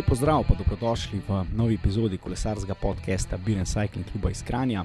Lepo zdrav, pa dobrodošli v novi epizodi kolesarskega podcasta Biren Cycling Club iz Kranja,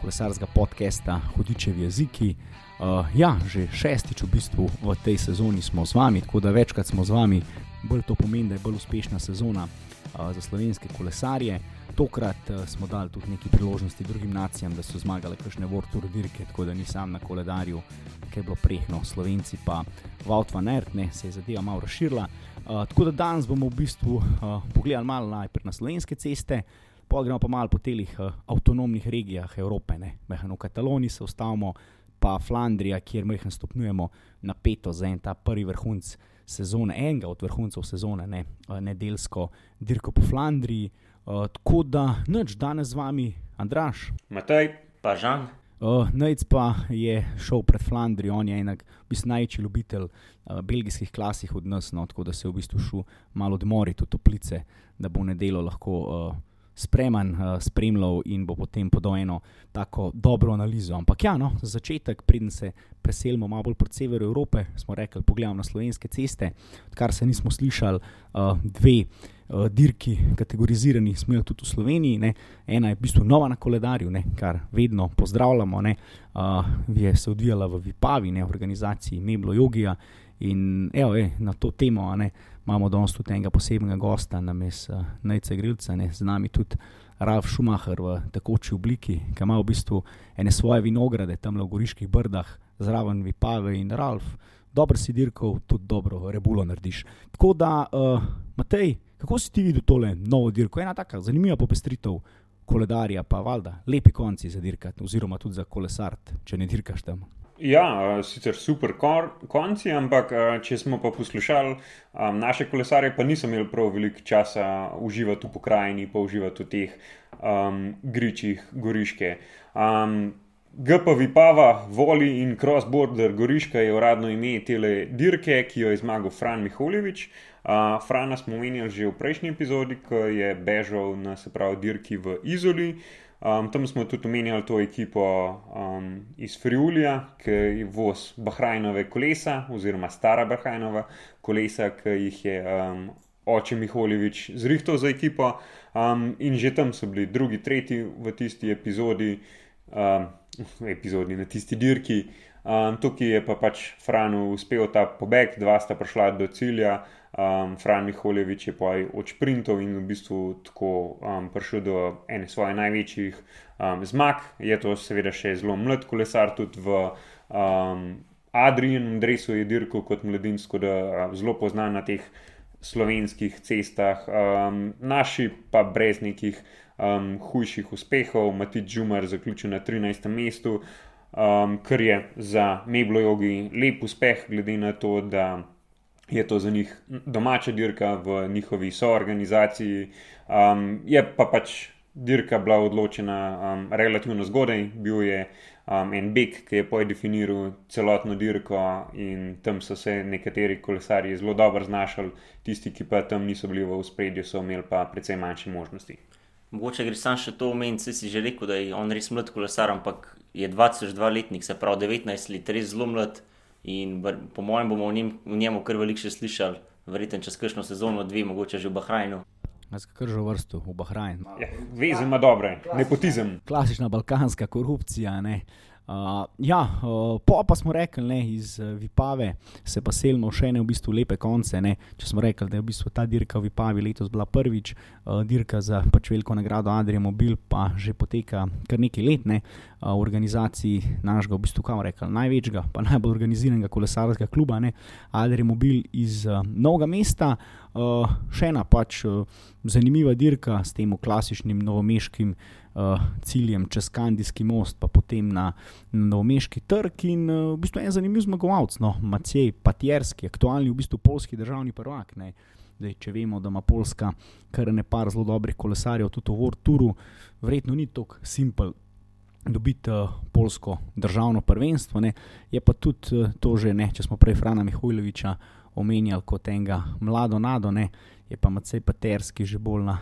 kolesarskega podcasta Hudičevi jeziki. Uh, ja, že šestič v bistvu v tej sezoni smo z vami, tako da večkrat smo z vami, bolj to pomeni, da je bolj uspešna sezona uh, za slovenske kolesarje. Tokrat uh, smo dali tudi nekaj priložnosti drugim nacijam, da so zmagali kakšne vrture dirke, tako da nisem na koledarju, ki je bilo prehno, slovenci pa Vaut van Ert, ne, se je zadeva malo razširila. Uh, tako da danes bomo v bistvu uh, pogledali malo najprej na slovenske ceste, pa gremo pa malo po telih uh, avtonomnih regijah Evrope, ne, mehano v Kataloniji se ustavimo, pa Flandrija, kjer mehano stopnjujemo na peto za en ta prvi vrhunc sezone, enega od vrhuncev sezone, ne, uh, nedeljsko dirko po Flandriji. Uh, tako da, noč danes z vami, Andraš. Matej, pa Žan. Uh, Najc pa je šel pred Flandrijo, on je enak, mislim, največji ljubitelj uh, belgijskih klasih od nas, no, tako da se je v bistvu šel malo odmoriti v toplice, da bo nedelo lahko uh, spreman, uh, spremljal in bo potem podal eno tako dobro analizo. Ampak ja, no, za začetek, preden se preselimo malo bolj proti severu Evrope, smo rekli, pogledamo na slovenske ceste, odkar se nismo slišali, uh, dve. Uh, dirki, kategorizirani, smo jih tudi v Sloveniji, ne. ena je v bistvu nova na koledarju, ne, kar vedno pozdravljamo. Ne. Uh, je se odvijala v Vipavi, ne, v organizaciji Meblo Jogija. In evo, ej, na to temo ne, imamo danes tudi enega posebnega gosta, namesto uh, Najca Grilca, ne, z nami tudi Ralf Schumacher v tekoči obliki, ki ima v bistvu ene svoje vinograde tam v Goriških brdah, zraven Vipave in Ralf. Dobro si dirkal, tudi dobro, rebulo narediš. Tako da, uh, Matej, kako si ti videl tole novo dirko? Ena taka zanimiva popestritev koledarja, pa valjda, lepi konci za dirkati, oziroma tudi za kolesart, če ne dirkaš tam. Ja, sicer super konci, ampak če smo pa poslušali um, naše kolesarje, pa nisem imel prav veliko časa uživati v pokrajini, pa uživati v teh um, gričih goriške. Um, GP Vipava, Voli in Cross Border Goriška je uradno ime tele dirke, ki jo je zmagal Fran Miholjevič. Uh, Frana smo omenjali že v prejšnji epizodi, ko je bežal na se pravi dirki v Izoli. Um, tam smo tudi omenjali to ekipo um, iz Friulija, ki je voz Bahrajnove kolesa, oziroma stara Bahrajnova kolesa, ki jih je um, oče Miholjevič zrihtal za ekipo. Um, in že tam so bili drugi, tretji v tisti epizodi. Um, epizodi, na tisti dirki. Um, tukaj je pa pač Franu uspel ta pobeg, dva sta prišla do cilja, um, Fran Miholjevič je pa odšprintov in v bistvu tako um, prišel do ene svojih največjih um, zmag. Je to seveda še zelo mlad kolesar, tudi v um, Adrianu Dresu je dirkal kot mladinsko, da um, zelo poznan na teh slovenskih cestah, um, naši pa brez nekih um, hujših uspehov. Matič Džumar zaključil na 13. mestu, um, kar je za Meblo Jogi lep uspeh, glede na to, da je to za njih domača dirka v njihovi soorganizaciji. Um, je pa pač dirka bila odločena um, relativno zgodaj, bil je. Um, en beg, ki je pojedefiniral celotno dirko, in tam so se nekateri kolesarji zelo dobro znašli, tisti, ki pa tam niso bili v spredju, so imeli pa precej manjše možnosti. Mogoče gre samo še to omeniti, si že rekel, da je on res mlad kolesar, ampak je 22 letnik, se pravi 19 let, res zelo mlad. In po mojem bomo o, njim, o njemu kar veliko še slišali, verjetno čez kakšno sezono, dve, mogoče že v Bahrajnu. Jaz kar že v vrstu, v Bahrajnu. Ja, Vezem ima dobre, nepotizem. Klasična balkanska korupcija. Ne? Uh, ja, uh, po pa smo rekli, da iz uh, Vipave se pa selimo še ne v bistvu lepe konce. Ne? Če smo rekli, da je v bistvu ta dirka v Vipavi letos bila prvič, uh, dirka za pač veliko nagrado Adrija Mobil, pa že poteka kar nekaj let ne? uh, v organizaciji našega, v bistvu, kam rekel, največjega, pa najbolj organiziranega kolesarskega kluba, Adrija Mobil iz uh, Novega mesta. Uh, še ena pač uh, zanimiva dirka s tem klasičnim novomeškim uh, ciljem čez Kandijski most, pa potem na, na Novomeški trg. In uh, v bistvu je en zanimiv zmagovalec, no, Macej Patjerski, aktualni v bistvu polski državni prvak. Dej, če vemo, da ima Poljska kar nekaj zelo dobrih kolesarjev, tudi v Vorturu, verjetno ni tako simpel. Dobiti uh, polsko državno prvenstvo, ne. je pa tudi uh, to, že, ne, če smo prej Frana Mihojloviča omenjali kot enega mlado nado, ne, je pa Macej Paterski že bolj na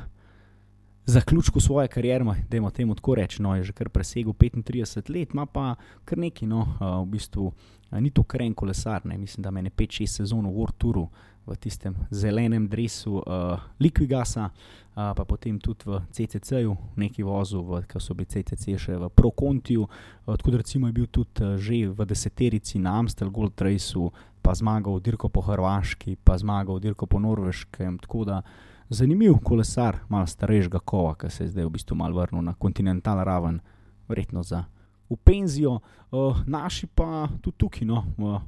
zaključku svoje kariere, da je temu tako reči, no, je že kar presegel 35 let, ima pa kar neki, no, v bistvu ni to kren kolesar, ne, mislim, da me je 5-6 sezon v Vorturu v tistem zelenem drevesu uh, Liquigasa, uh, pa potem tudi v CCC-ju, neki vozu, ki so bili CCC še v Prokontiju. Uh, tako da je bil tudi uh, že v deseterici na Amstel Gold Raceu, pa zmagal dirko po Hrvaški, pa zmagal dirko po Norveškem. Tako da zanimiv kolesar, malo starejšega kova, ki se je zdaj v bistvu malo vrnil na kontinentalno raven, verjetno za v penzijo, uh, naši pa tudi tukaj. No, uh,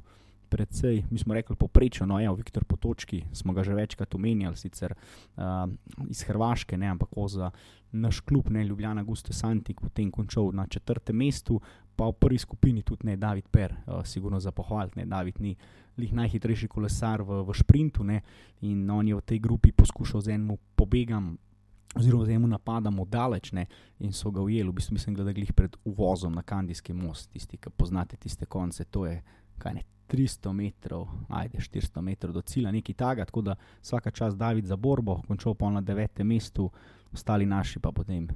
Predvsej, mi smo rekli, poprečno, no, evo, Viktor Potočki, smo ga že večkrat omenjali, sicer uh, iz Hrvaške, ne, ampak za naš klub, ne Ljubljana, Gusto Santik, potem končal na četrtem mestu, pa v prvi skupini tudi ne David Per, uh, sigurno za pohvaliti, ne David ni lih najhitrejši kolesar v, v sprintu, ne, in on je v tej grupi poskušal z enim pobegam oziroma da jim napadamo daleč ne, in so ga ujeli. V bistvu mislim, da je glih pred uvozom na Kandijski most, tisti, ki poznate tiste konce, to je kaj ne. 300 metrov, ajde 400 metrov do cilja, nekaj takega, tako da vsaka čas David za borbo, končal pa na devetem mestu, ostali naši pa potem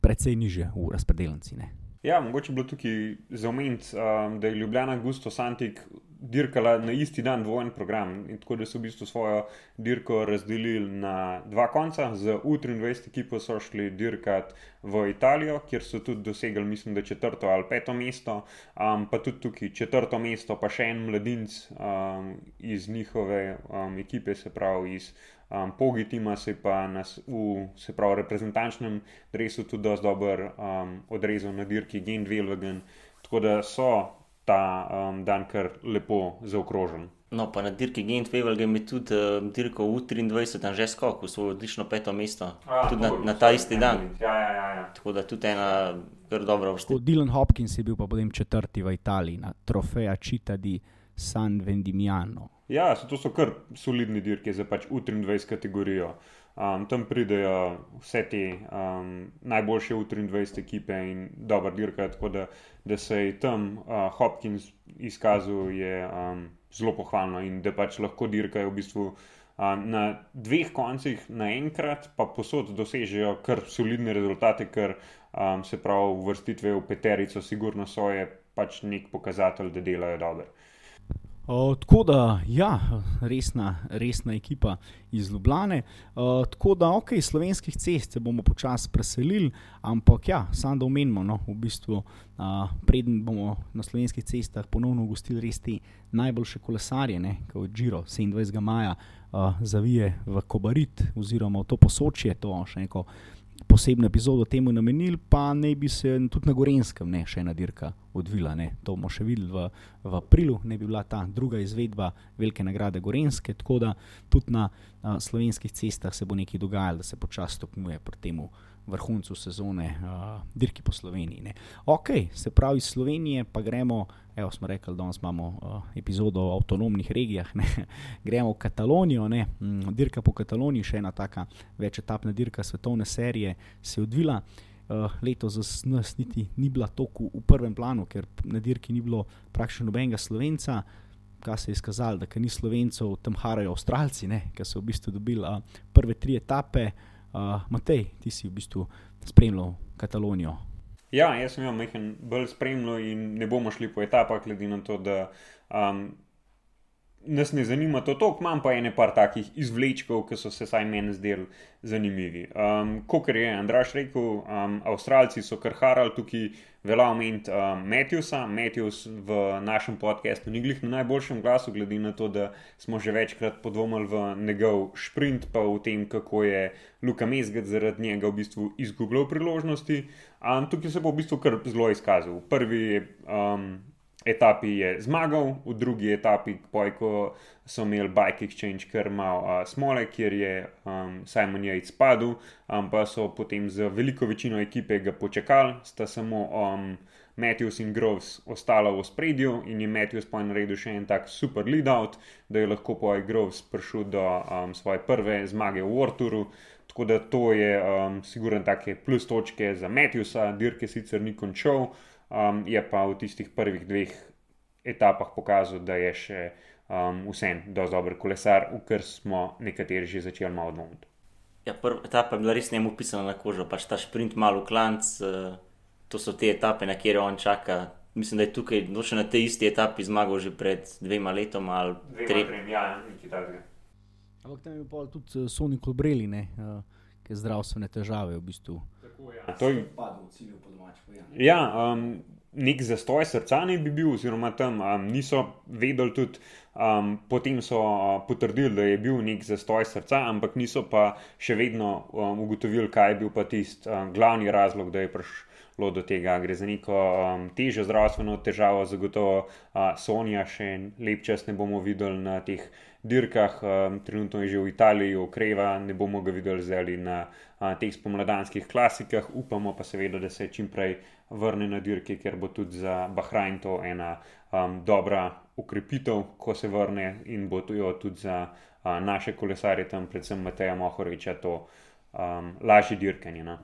precej niže v razpredelnici. Ja, mogoče je bilo tukaj za omeniti, um, da je Ljubljana Gusto Santik dirkala na isti dan dvojen program. Tako da so v bistvu svojo dirko razdelili na dva konca, z U23 ekipo so šli dirkat v Italijo, kjer so tudi dosegli, mislim, da četrto ali peto mesto, um, pa tudi tukaj četrto mesto, pa še en mladinc um, iz njihove um, ekipe, se pravi iz. Um, Pogi tima se pa nas v se pravi, reprezentančnem drevesu tudi dosti dobro um, odrezal na dirki Gen 2, tako da so ta um, dan kar lepo zaokrožen. No, pa na dirki Gent Wevel je tudi uh, dirko U23, tam že skok v svojo odlično peto mesto. A, tudi na, na ta isti dan. Ja, ja, ja, ja. Tako da tudi ena zelo dobra vrsta. Dylan Hopkins je bil pa potem četrti v Italiji na trofeja Čita di San Vendimiano. Ja, so, to so kar solidni dirke za pač U23 kategorijo. Um, tam pridejo vse te um, najboljše U23 ekipe in dobro dirka, tako da, da se je tam uh, Hopkins izkazal, je um, zelo pohvalno in da pač lahko dirkajo v bistvu na dveh koncih naenkrat, pa posod dosežejo kar solidne rezultate, ker um, se pravi, vrstitve v peterico, sigurno so je pač nek pokazatelj, da delajo dobro. Uh, tako da, ja, resna, resna ekipa iz Ljubljana. Uh, tako da, ok, slovenskih cest se bomo počasi preselili, ampak ja, samo da omenimo, no, v bistvu, uh, preden bomo na slovenskih cestah ponovno gostili res te najboljše kolesarje, kot je Giro 27. maja, uh, zavije v Kobarit oziroma v to posočje, to še neko posebno epizodo temu namenili, pa naj bi se tudi na Gorenskem ne, še ena dirka odvila. Ne. To bomo še videli v, v aprilu, ne bi bila ta druga izvedba velike nagrade Gorenske, tako da tudi na a, slovenskih cestah se bo nekaj dogajalo, da se počasi stopnjuje proti temu vrhuncu sezone, uh, dirki po Sloveniji. Ne. Ok, se pravi, iz Slovenije pa gremo, evo smo rekli, da imamo uh, epizodo o avtonomnih regijah, ne. gremo v Katalonijo, ne. Mm, dirka po Kataloniji, še ena taka večetapna dirka svetovne serije se je odvila. Uh, letos za nas niti ni bila tako v prvem planu, ker na dirki ni bilo praktično nobenega slovenca. Kaj se je izkazalo, da ni slovencev, tam harajo Avstralci, ki so v bistvu dobili uh, prve tri etape, Uh, Matej, ti si v bistvu spremljal Katalonijo. Ja, jaz sem jo majhen bolj spremljal in ne bomo šli po etapah, glede na to, da um, nas ne zanima to toliko, imam pa ene par takih izvlečkov, ki so se saj meni zdeli zanimivi. Um, Kot je Andraš rekel, um, Avstralci so kar harali tukaj, velja omeniti um, Matthewsa. Matthews v našem podkastu ni glih na najboljšem glasu, glede na to, da smo že večkrat podvomili v njegov sprint, pa v tem, kako je Luka Mezged zaradi njega v bistvu izgubljal priložnosti. Um, tukaj se bo v bistvu kar zelo izkazal. Prvi je. Um, etapi je zmagal, v drugi etapi, ko so imeli Bike Exchange, kar malo uh, smole, kjer je um, Simon Yates padel, um, pa so potem z veliko večino ekipe ga počakali, sta samo um, Matthews in Groves ostala v spredju in je Matthews pa naredil še en tak super lead out, da je lahko poj Groves prišel do um, svoje prve zmage v Warturu. Tako da to je um, sigurno take plus točke za Matthewsa, dirke sicer ni končal um, je pa v tistih prvih dveh etapah pokazal, da je še um, vsem dovolj dober kolesar, v kar smo nekateri že začeli malo dvomiti. Ja, prva etapa je bila res njemu pisana na kožo, pač ta sprint malo klanc, uh, to so te etape, na kjer on čaka. Mislim, da je tukaj na tej isti etapi zmagal že pred dvema letoma ali tremi. Ja, nekaj takega. Ampak tam je pa tudi uh, Sonic Lobreli, ne, uh, ki je zdravstvene težave v bistvu. Tako, ja. To je padlo v cilju po domačem. Ja, um, nek zastoj srca ne bi bil, oziroma tam um, niso vedeli tudi. Um, potem so uh, potrdili, da je bil nek zastoj srca, ampak niso pa še vedno um, ugotovili, kaj je bil pa tisti um, glavni razlog, da je prišlo do tega. Gre za neko um, težjo zdravstveno težavo, zagotovo uh, Sonja še lep čas ne bomo videli na teh dirkah, um, trenutno je že v Italiji, okreva, ne bomo ga videli zdaj na uh, teh spomladanskih klasikah, upamo pa seveda, da se čim prej vrne na dirke, ker bo tudi za Bahrajn to ena um, dobra ukrepitev, ko se vrne in bo to tudi za uh, naše kolesarje, tam predvsem Mateja Mohoriča, to um, lažje dirkanje. No?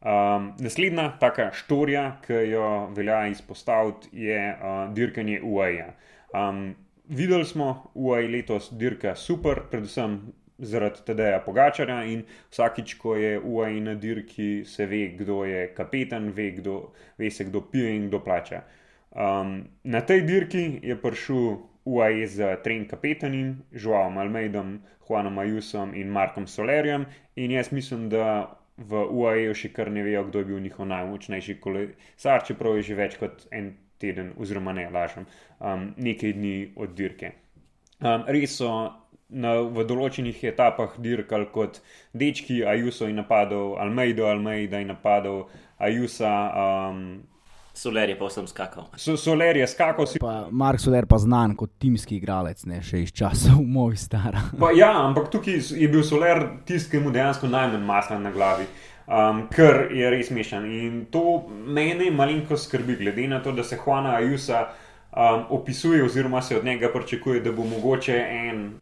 Um, naslednja taka štorija, ki jo velja izpostaviti, je uh, dirkanje UAE. Um, videli smo UAE letos dirka super, predvsem zaradi TD-ja Pogačarja in vsakič, ko je UAE na dirki, se ve, kdo je kapetan, ve, kdo, ve se, kdo pije in kdo plača. Um, na tej dirki je prišel UAE z trem kapetanim, Joaom Almeidom, Juanom Ajusom in Markom Solerjem in jaz mislim, da v UAE še kar ne vejo, kdo je bil njihov najmočnejši kolesar, čeprav je že več kot en teden, oziroma ne lažem, um, nekaj dni od dirke. Um, res so na, v določenih etapah dirkali kot dečki, Ajuso je napadal, Almeido, Almeida je napadal, Ajusa. Um, Soler je pa vsem skakal. So, Soler je skakal. Si... Pa Mark Soler pa znan kot timski igralec, ne še iz časov moj star. ja, ampak tukaj je bil Soler tisti, ki mu dejansko najmanj masla na glavi. Um, ker je res mešan. In to mene malenko skrbi, glede na to, da se Juana Ajusa um, opisuje, oziroma se od njega pričakuje, da bo mogoče en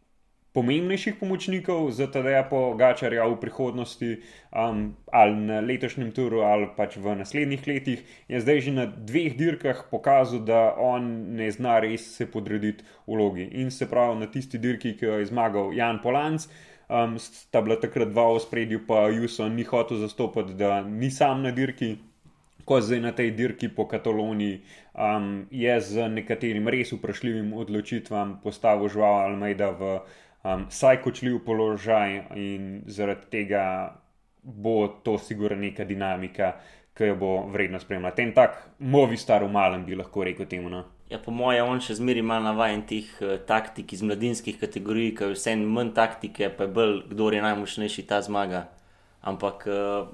pomembnejših pomočnikov za TDA po Gačarja v prihodnosti, um, ali na letošnjem turu, ali pač v naslednjih letih, je zdaj že na dveh dirkah pokazal, da on ne zna res se podrediti vlogi. In se pravi, na tisti dirki, ki jo je zmagal Jan Polanc. Um, sta bila takrat dva v spredju, pa Juso ni hotel zastopati, da ni sam na dirki, ko zdaj na tej dirki po Kataloniji um, je z nekaterim res vprašljivim odločitvam postavil Žuao Almeida v um, saj kočljiv položaj in zaradi tega bo to sigurno neka dinamika, ki jo bo vredno spremljati. En tak movi star v malem bi lahko rekel temu. No? Ja, po mojem, on še zmeraj ima navaden teh uh, taktik iz mladinskih kategorij, ki vse en manj taktike, pa je bolj, kdo je najmočnejši, ta zmaga. Ampak uh,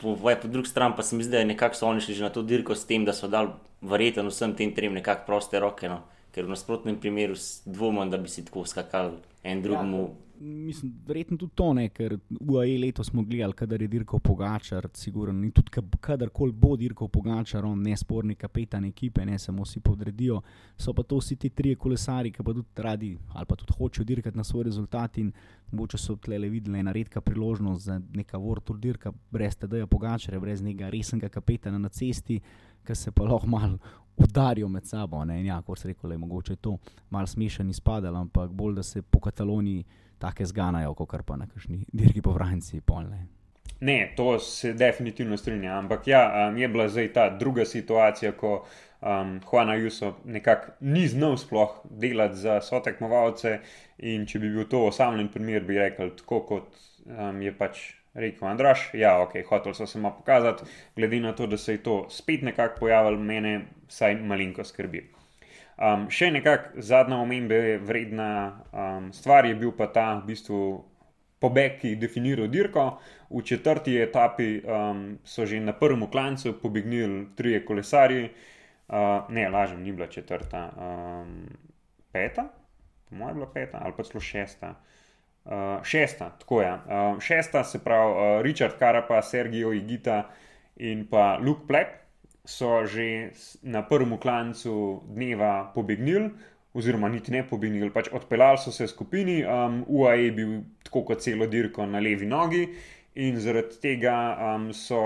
po, po drugi strani pa se mi zdi, da so oni šli že na to dirko s tem, da so dal verjetno vsem tem trem nekako proste roke. No? Ker v nasprotnem primeru dvomim, da bi si tako skakali en drugemu. Ja. Mislim, verjetno tudi to ne, ker v UAE letos smo gledali, kadar je dirkal Pogačar, sigurno in tudi kadarkoli bo dirkal Pogačar, on nesporni kapetan ekipe, ne samo si podredijo. So pa to vsi ti trije kolesari, ki pa tudi radi ali pa tudi hočejo dirkati na svoj rezultat in mogoče so tle le videli ena redka priložnost za neka vrtul dirka brez TD-ja Pogačarja, brez nekega resnega kapetana na cesti, ki se pa lahko malo udarijo med sabo. Ne? Ja, kot se reče, je mogoče to malo smešen izpadel, ampak bolj da se po Kataloniji tako zganajo, kot pa na kakšni dirki po Franciji. Polne. Ne, to se definitivno strinjam. Ampak ja, um, je bila zdaj ta druga situacija, ko um, Juana Juso nekako ni znal sploh delati za so tekmovalce. In če bi bil to osamljen primer, bi rekel, tako kot um, je pač rekel Andraš, ja, ok, hotel so se mu pokazati, glede na to, da se je to spet nekako pojavilo, mene vsaj malinko skrbi. Um, še nekako zadnja omembe vredna um, stvar je bil pa ta v bistvu pobeg, ki je definiral dirko. V četrti etapi um, so že na prvem klancu pobegnili trije kolesari, uh, ne, lažem, ni bila četrta, um, peta, po mojem, bila peta ali pa celo šesta. Šesta, tako je. Uh, šesta, se pravi, uh, Richard Karapa, Sergijo Igita in pa Luke Plek so že na prvem klancu dneva pobegnili, oziroma niti ne pobegnili, pač odpeljali so se skupini, um, UAE je bil tako kot celo dirko na levi nogi in zaradi tega um, so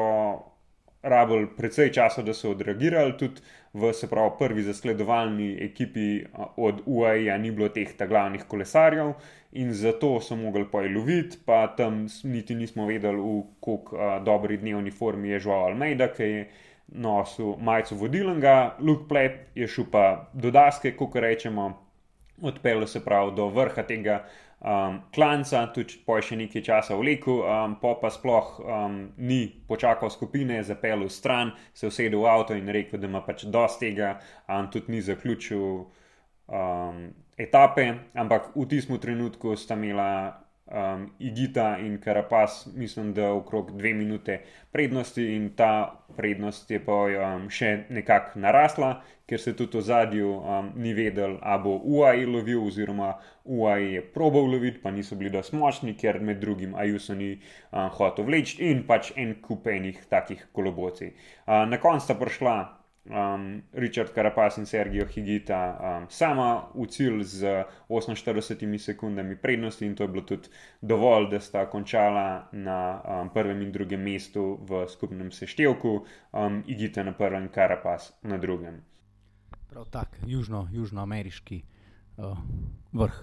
rabili precej časa, da so odreagirali, tudi v se pravi prvi zasledovalni ekipi od UAE ni bilo teh ta glavnih kolesarjev in zato so mogli pa iloviti, pa tam niti nismo vedeli, v koliko dobri dnevni formi je Joao Almeida, ki je nosil majico vodilnega, Luke Plep je šel pa do daske, kot rečemo, odpeljal se prav do vrha tega um, klanca, tudi po še nekaj časa vlekel, um, pa pa sploh um, ni počakal skupine, zapeljal stran, se usedel v avto in rekel, da ima pač dosti tega, um, tudi ni zaključil um, etape, ampak v tistem trenutku sta imela um, Igita in Karapas, mislim, da okrog dve minute prednosti in ta prednost je pa um, še nekako narasla, ker se tudi v zadju um, ni vedel, ali bo UAE lovil, oziroma UAE je probal loviti, pa niso bili dosti močni, ker med drugim Ajuso ni um, hotel vleči in pač en kup enih takih kolobocij. Uh, na koncu sta prišla um, Richard Karapas in Sergijo Higita um, sama v cilj z 48 sekundami prednosti, in to je bilo tudi dovolj, da sta končala na um, prvem in drugem mestu v skupnem seštevku, um, Higita na prvem, Karapas na drugem. Prav tako, južno, južnoameriški uh, vrh.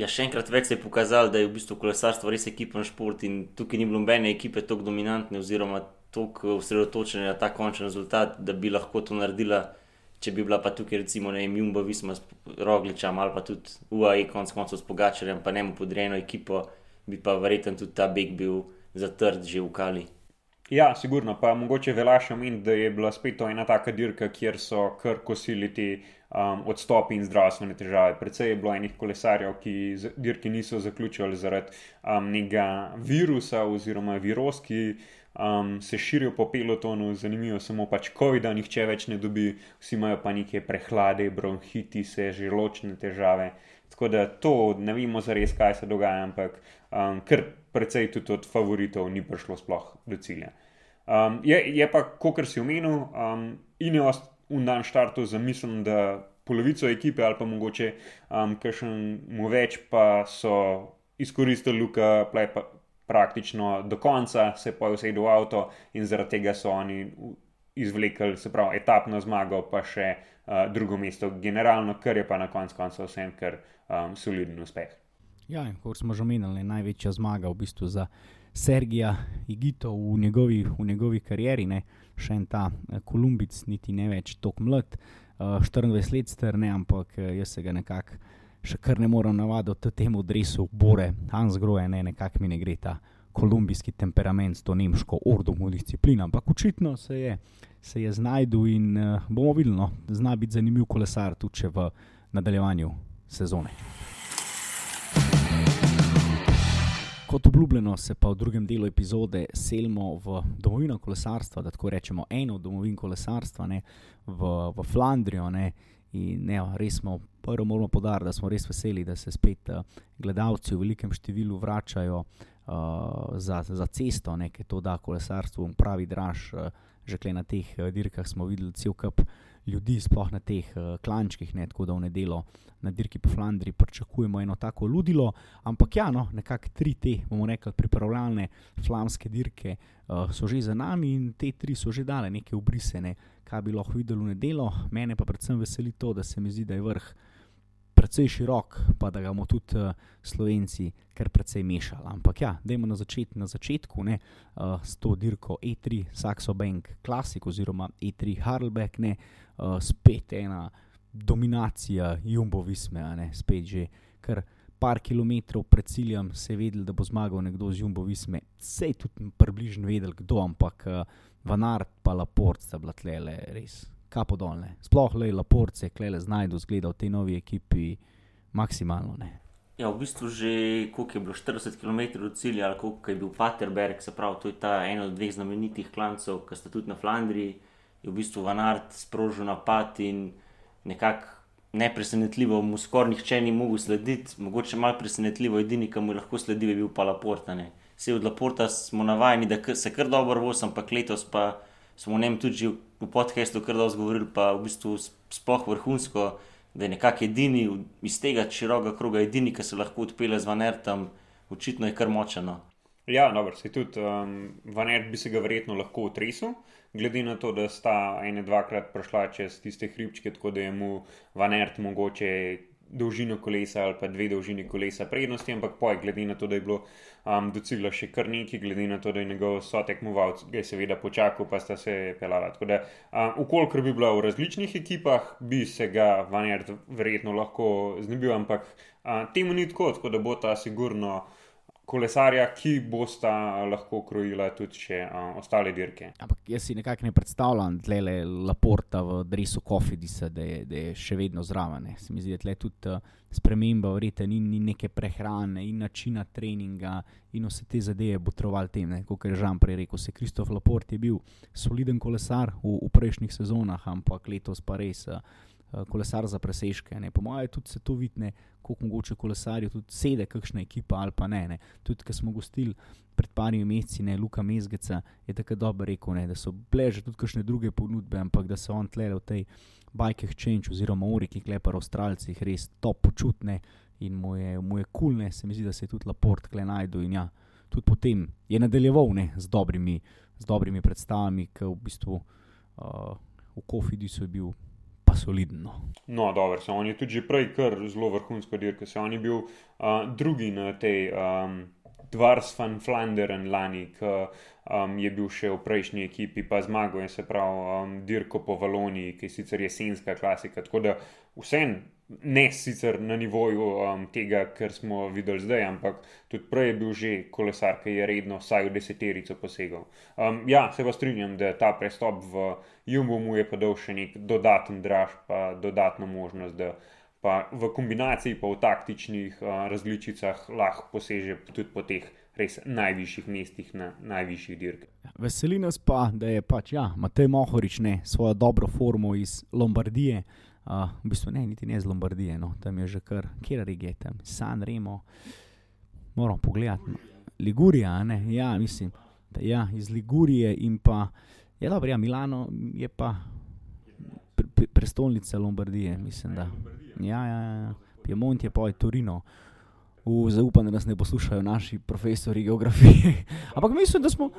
Ja, še enkrat več se je pokazalo, da je v bistvu kolesarstvo res ekipni šport in tukaj ni bilo nobene ekipe tako dominantne oziroma tako osredotočeni na ta končni rezultat, da bi lahko to naredila, če bi bila pa tukaj, recimo, ne vem, Jumbo, Visma s Rogličem ali pa tudi UAE, konc koncev s Pogačarjem, pa ne mu podrejeno ekipo, bi pa verjetno tudi ta beg bil zatrd že v Kali. Ja, sigurno, pa mogoče velja še omeniti, da je bila spet to ena taka dirka, kjer so kar kosili ti um, odstopi in zdravstvene težave. Predvsej je bilo enih kolesarjev, ki dirke niso zaključili zaradi um, nekega virusa oziroma viroski um, se širijo po pelotonu, zanimivo samo pač COVID, da nihče več ne dobi, vsi imajo pa neke prehlade, bronhitise, želočne težave. Tako da to ne vemo zares, kaj se dogaja, ampak um, kar precej tudi od favoritov ni prišlo sploh do cilja. Um, je, je pa, kot si omenil, um, in je v dan štartu za mislim, da polovico ekipe ali pa mogoče um, kakšen mu več, pa so izkoristili Luka praktično do konca, se pa je usedel v avto in zaradi tega so oni izvlekli, se pravi, etapno zmago, pa še uh, drugo mesto, generalno, kar je pa na koncu konca vsem kar um, soliden uspeh. Ja, kot smo že omenili, največja zmaga v bistvu za Sergija Igito v njegovi, v njegovi karieri, ne? še en ta eh, Kolumbic, niti ne več tako mlad, uh, 24 let star, ne, ampak jaz se ga nekako še kar ne morem navaditi temu dresu, bore, Hans Grohe, ne, nekako mi ne gre ta kolumbijski temperament, to nemško ordomo disciplino, ampak očitno se je, se je znašel in uh, bomo videli, no, zna biti zanimiv kolesar tudi v nadaljevanju sezone. Kot obljubljeno, se pa v drugem delu epizode selimo v domovino kolesarstva, da tako rečemo, eno od domovin kolesarstva, ne, v, v Flandrijo. Ne, In ne, res smo, prvo moramo podariti, da smo res veseli, da se spet uh, gledalci v velikem številu vračajo uh, za, za cesto, nekaj to da kolesarstvo, pravi draž. Uh, že na teh uh, dirkah smo videli cel kup ljudi, sploh na teh uh, klančkih, ne, tako da v nedelo na dirki po Flandriji pričakujemo eno tako ludilo. Ampak ja, no, nekako tri te, bomo rekli, pripravljalne flamske dirke uh, so že za nami in te tri so že dale neke obrisene kaj bi lahko videli v nedelo. Mene pa predvsem veseli to, da se mi zdi, da je vrh precej širok, pa da ga bomo tudi uh, Slovenci kar precej mešali. Ampak ja, dajmo na, začet, na začetku ne, uh, s to dirko E3 Saxo Bank Classic oziroma E3 Harlbeck, ne, uh, spet ena dominacija Jumbo Visme, ne, spet že kar. Par kilometrov pred ciljem se je vedel, da bo zmagal nekdo z Jumbo Visme, se je tudi približno vedel, kdo, ampak uh, Vanart pa Laport sta bila tlele res kapodolne. Sploh le Laport se je klele znajdu zgleda v tej novi ekipi maksimalno. Ne. Ja, v bistvu že koliko je bilo 40 km od cilja, ali koliko je bil Paterberg, se pravi, to je ta en od dveh znamenitih klancev, ki sta tudi na Flandriji, je v bistvu Vanart sprožil napad in nekako nepresenetljivo mu skoraj nihče ni mogel slediti, mogoče malo presenetljivo, edini, ki mu je lahko sledil, je bil pa Laporta. Vse od Laporta smo navajeni, da se kar dobro vozi, ampak letos pa smo o njem tudi v podkastu kar dobro govorili, pa v bistvu sploh vrhunsko, da je nekako edini iz tega širokega kroga, edini, ki se lahko odpele z Vanertom, očitno je kar močeno. Ja, dobro, se tudi um, Vanert bi se ga verjetno lahko utresel, glede na to, da sta ene dvakrat prišla čez tiste hribčke, tako da je mu Vanert mogoče dolžino kolesa ali pa dve dolžini kolesa prednosti, ampak poj, glede na to, da je bilo um, do cilja še kar neki, glede na to, da je njegov sotekmovalc, ga je seveda počakal, pa sta se pelala. Tako da, um, ukolikor bi bila v različnih ekipah, bi se ga Vanjard verjetno lahko znebil, ampak um, temu ni tako, tako da bo ta sigurno kolesarja, ki bosta lahko krojila tudi še uh, ostale dirke. Ampak jaz si nekako ne predstavljam, da je Laporta v Dresu Kofidisa, da, da je še vedno zraven. Ne. Se mi zdi, da je tudi uh, sprememba, verjete, ni, ni neke prehrane in načina treninga in vse te zadeve potrovali tem. Kot je Žan prej rekel, se Kristof Laport je bil soliden kolesar v, v prejšnjih sezonah, ampak letos pa res. Uh, kolesar za presežke. Ne. Po mojem, tudi se to vidi, kako mogoče kolesarijo, tudi sede, kakšna ekipa ali pa ne. ne. Tudi, ki smo gostili pred parimi meseci, ne Luka Mezgeca, je tako dobro rekel, ne, da so bile že tudi kakšne druge ponudbe, ampak da se on tle v tej bajki Change oziroma uri, ki klepar Avstralcih, res to počutne in mu je kul, cool, se mi zdi, da se je tudi Laport kle najdu in ja, tudi potem je nadaljeval ne, z, dobrimi, z dobrimi predstavami, ki v bistvu uh, v Kofidisu je bil pa solidno. No, dobro, se on je tudi prej kar zelo vrhunsko dirkal, se on je bil uh, drugi na tej um, Dvars van Flanderen lani, ki um, je bil še v prejšnji ekipi, pa zmagal je se pravi um, dirko po Valoniji, ki je sicer jesenska klasika. Tako da vsem ne sicer na nivoju um, tega, kar smo videli zdaj, ampak tudi prej je bil že kolesar, ki je redno vsaj v deseterico posegal. Um, ja, se pa strinjam, da ta prestop v Jumbo mu je pa dal še nek dodaten draž, pa dodatno možnost, da pa v kombinaciji, pa v taktičnih uh, različicah lahko poseže tudi po teh. Res najvišjih mestih na najvišjih dirkah. Veseli nas pa, da je pač, ja, Matej Mohorič ne svojo dobro formo iz Lombardije, uh, v bistvu ne, niti ne z Lombardije, no. tam je že kar, kjer je tam, San Remo. Moramo pogledati. No. Ligurija, ne, ja, mislim, da ja, iz Ligurije in pa, je dobro, ja, Milano je pa pre, pre, prestolnica Lombardije, mislim, da. Ja, ja, ja. Piemont je pa je Torino. Zaupam, da nas ne poslušajo naši profesori geografije. Ampak mislim, da smo.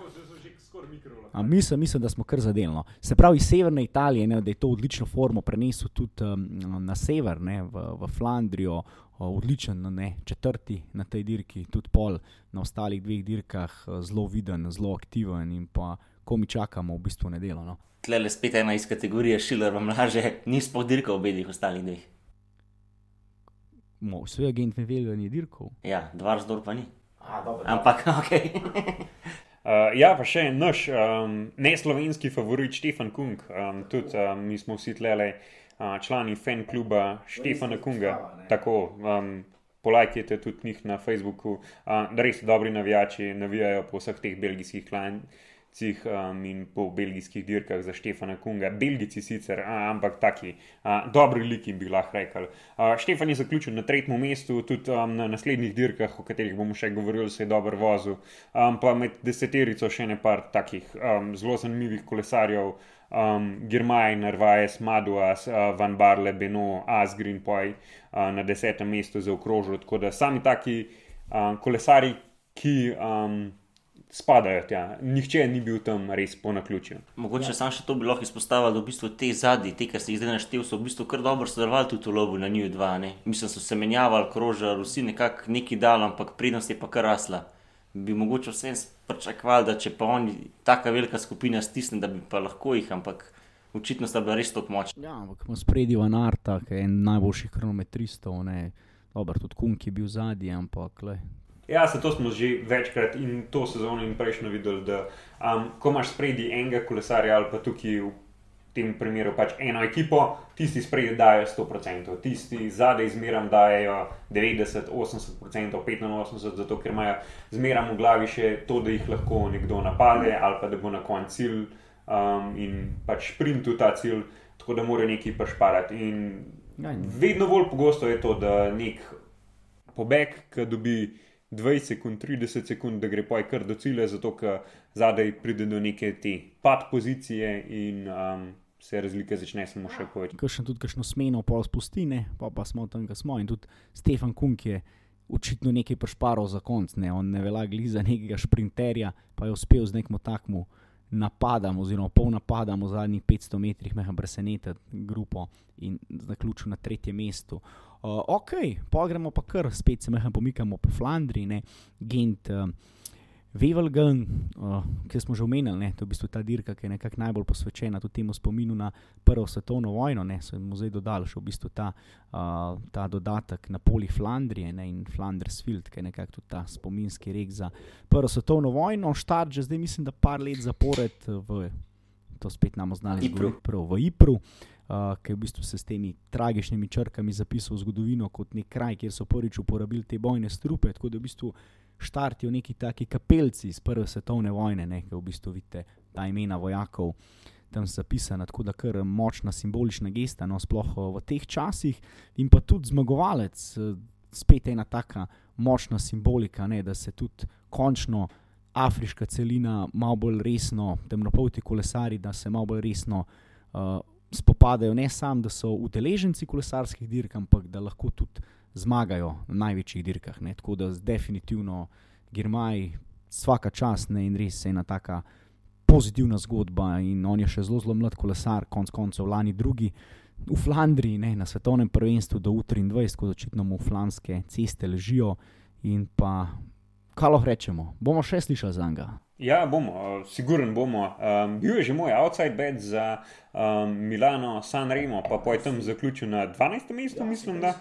Mislim, mislim, da smo kar zadelno. Se pravi, iz severne Italije, ne, da je to odlično formo prenesel tudi um, na sever, ne, v, v Flandrijo, odličen, ne, četrti na tej dirki, tudi pol na ostalih dveh dirkah, zelo viden, zelo aktiven in pa ko mi čakamo, v bistvu nedelo. No. Tle le spet ena iz kategorije Šiler, vam laže, ni sploh dirkal v obeh ostalih dveh. Svoj agent Vevelj je dirkal. Ja, dva razdor pa ni. A, dobro, Ampak, ok. Uh, ja, pa še naš um, neslovenski favorit Štefan Kung, um, tudi um, mi smo vsi tlele uh, člani fan kluba Štefana Kunga. Tako, um, polajkite tudi njih na Facebooku, uh, da res dobri navijači navijajo po vseh teh belgijskih klanih um, in po belgijskih dirkah za Štefana Kunga. Belgijci sicer, a, ampak taki a, dobri liki bi lahko rekel. A, Štefan je zaključil na tretjem mestu, tudi um, na naslednjih dirkah, o katerih bomo še govorili, se je dobro vozil. Um, pa med deseterico še ne par takih um, zelo zanimivih kolesarjev. Um, Girmaj, Narvaez, Maduas, uh, Van Barle, Beno, Asgrin, Poj uh, na desetem mestu za okrožje. Tako da sami taki uh, kolesari, ki um, spadajo tja. Nihče ni bil tam res po naključju. Mogoče ja. sam še to bi lahko izpostavil, da v bistvu te zadnji, te, ki ste jih zdaj našteli, so v bistvu kar dobro sodelovali tudi v lobu na njih dva. Ne? Mislim, so se menjavali, krožali, vsi nekako neki dal, ampak prednost je pa kar rasla. Bi mogoče vsem pričakovali, da če pa oni tako velika skupina stisne, da bi pa lahko jih, ampak očitno sta bila res tako močna. Ja, ampak smo spredi v Narta, ki je en najboljših kronometristov, dobro, tudi Kunk je bil zadnji, ampak le, Ja, se to smo že večkrat in to sezono in prejšnjo videli, da um, ko imaš spredi enega kolesarja ali pa tukaj v tem primeru pač eno ekipo, tisti spredi dajo 100%, tisti zadaj zmeram dajo 90, 80%, 85%, zato ker imajo zmeram v glavi še to, da jih lahko nekdo napade ali pa da bo na koncu cilj um, in pač sprintu ta cilj, tako da mora neki pač parati. In ja, vedno bolj pogosto je to, da nek pobeg, ki dobi 20 sekund, 30 sekund, da gre poj kar do cilja, zato ker zadaj pride do neke te pad pozicije in um, se razlike začne samo še povečati. Kaj še tudi, kakšno smeno pol spustine, pa pa smo tam, kjer smo. In tudi Stefan Kunk je očitno nekaj prešparil za konc, ne? on ne velja gliza nekega sprinterja, pa je uspel z nekim takmu. Napadam, oziroma pol napadam v zadnjih 500 metrih, me je presenetil, grupo in zaključil na tretjem mestu. Uh, ok, pa gremo pa kar, spet se mehem pomikamo po Flandriji, ne, Gent. Uh, Vevelgen, uh, ki smo že omenili, ne, to je v bistvu ta dirka, ki je nekako najbolj posvečena tudi temu spominu na Prvo svetovno vojno. Ne, so jim zdaj dodali še v bistvu ta, uh, ta dodatek na poli Flandrije ne, in Flandersfield, ki je nekako tudi ta spominski rek za Prvo svetovno vojno. Štart že zdaj, mislim, da par let zapored v to spet nam znali Ypru. prav v Ipru. Uh, ki je v bistvu se s temi tragičnimi črkami zapisal v zgodovino kot nek kraj, kjer so prvič uporabili te bojne strupe. Tako da v bistvu štartijo neki taki kapelci iz Prve svetovne vojne, ne, ki v bistvu vidite ta imena vojakov tam zapisana, tako da kar močna simbolična gesta, no, sploh v teh časih, in pa tudi zmagovalec, eh, spet ena taka močna simbolika, ne, da se tudi končno afriška celina malo bolj resno, temnopolti kolesari, da se malo bolj resno. Uh, Spopadajo ne samo, da so udeleženci kolesarskih dirk, ampak da lahko tudi zmagajo na največjih dirkah. Ne. Tako da definitivno Girmaj, vsaka čast ne, in res ena taka pozitivna zgodba. In on je še zelo, zelo mlad kolesar, konc koncev lani drugi v Flandriji, ne, na svetovnem prvenstvu do U23, ko očitno mu flamske ceste ležijo. In pa, kaj lahko rečemo, bomo še slišali za njega. Ja, bomo, siguren bomo. Um, bil je že moj outside bet za um, Milano, San Remo, pa pa je tam zaključil na 12. mestu, mislim. Da.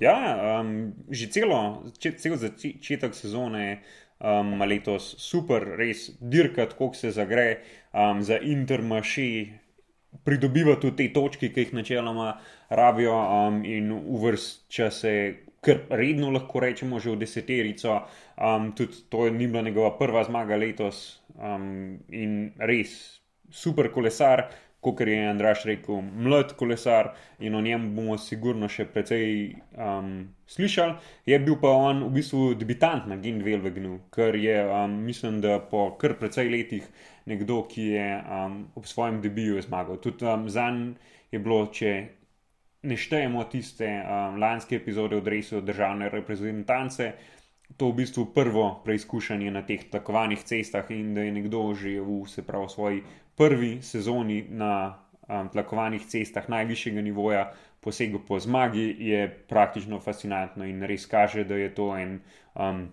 Ja, um, že celo, če, cel začetek sezone um, letos super, res dirkat, koliko se zagre um, za Intermaši. Pridobiva tudi te točke, ki jih načeloma rabijo, um, in uvršča se kar redno, lahko rečemo, že v deseterico. Um, tudi to ni bila njegova prva zmaga letos um, in res super kolesar, kot je Andraš rekel, mlad kolesar in o njem bomo sigurno še precej um, slišali. Je bil pa on v bistvu debitant na Gindvelvegnu, ker je, um, mislim, da po kar precej letih nekdo, ki je um, ob svojem debiju zmagal. Tudi um, za njim je bilo, če ne štejemo tiste um, lanske epizode v Dresu državne reprezentance, to v bistvu prvo preizkušanje na teh takovanih cestah in da je nekdo že v se pravi svoji prvi sezoni na um, tlakovanih cestah najvišjega nivoja posegel po zmagi, je praktično fascinantno in res kaže, da je to en um,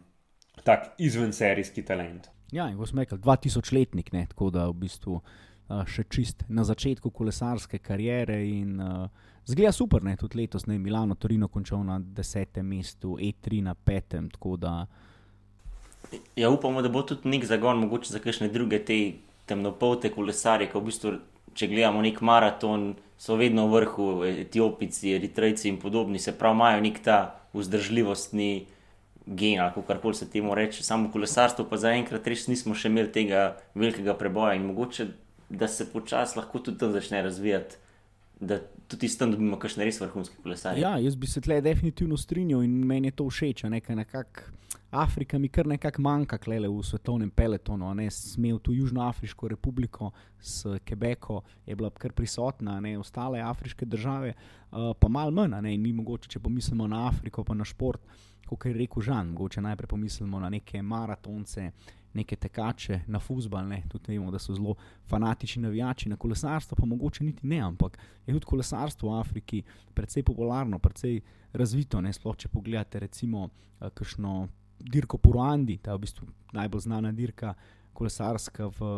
tak izvenserijski talent. Ja, in kot smo rekli, 2000-letnik, ne, tako da v bistvu uh, še čist na začetku kolesarske kariere in uh, zgleda super, ne, tudi letos, ne, Milano, Torino končal na desetem mestu, E3 na petem, tako da. Ja, upamo, da bo tudi nek zagon, mogoče za kakšne druge te temnopolte kolesarje, ki v bistvu, če gledamo nek maraton, so vedno v vrhu, Etiopici, Eritrejci in podobni, se pravi, imajo nek ta vzdržljivostni gen, ali kako koli se temu reče. Samo kolesarstvo pa zaenkrat res nismo še imeli tega velikega preboja in mogoče, da se počasi lahko tudi tam začne razvijati. Da tudi tam dobimo kakšne res vrhunske kolesarje. Ja, jaz bi se tle definitivno strinjal in meni je to všeč. Nekako Afrika mi kar nekako manjka, klele v svetovnem peletonu. Ne, smel tu Južnoafriško republiko s Quebecom, je bila kar prisotna, ne, ostale afriške države, uh, pa malo manj. Ne, in mi mogoče, če pomislimo na Afriko, pa na šport, kot je rekel Žan, mogoče najprej pomislimo na neke maratonce. Neke tekače na fusbal, ne. tudi vemo, da so zelo fanatični navijači, na kolesarstvo pa mogoče niti ne, ampak je tudi kolesarstvo v Afriki precej popularno, precej razvito. Ne. Sploh če pogledate, recimo, kakšno dirko po Ruandi, ta je v bistvu najbolj znana dirka kolesarska v,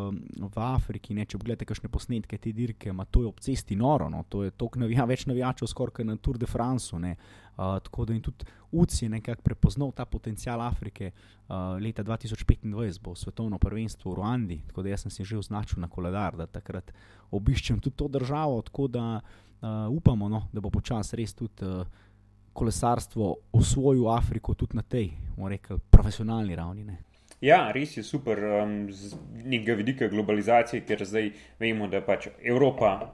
v Afriki. Ne, če pogledate kakšne posnetke te dirke, ima to je ob cesti noro, no, to je toliko navija, več navijačev, skoraj na Tour de France. Uh, tako da in tudi UCI je nekako prepoznal ta potencial Afrike. Uh, leta 2025 bo svetovno prvenstvo v Ruandi, tako da sem si že označil na koledar, da takrat obiščem tudi to državo. Tako da uh, upamo, no, da bo počasi res tudi. Uh, kolesarstvo osvojil Afriko tudi na tej, bomo rekli, profesionalni ravni. Ne. Ja, res je super um, z nekega vidika globalizacije, ker zdaj vemo, da pač Evropa,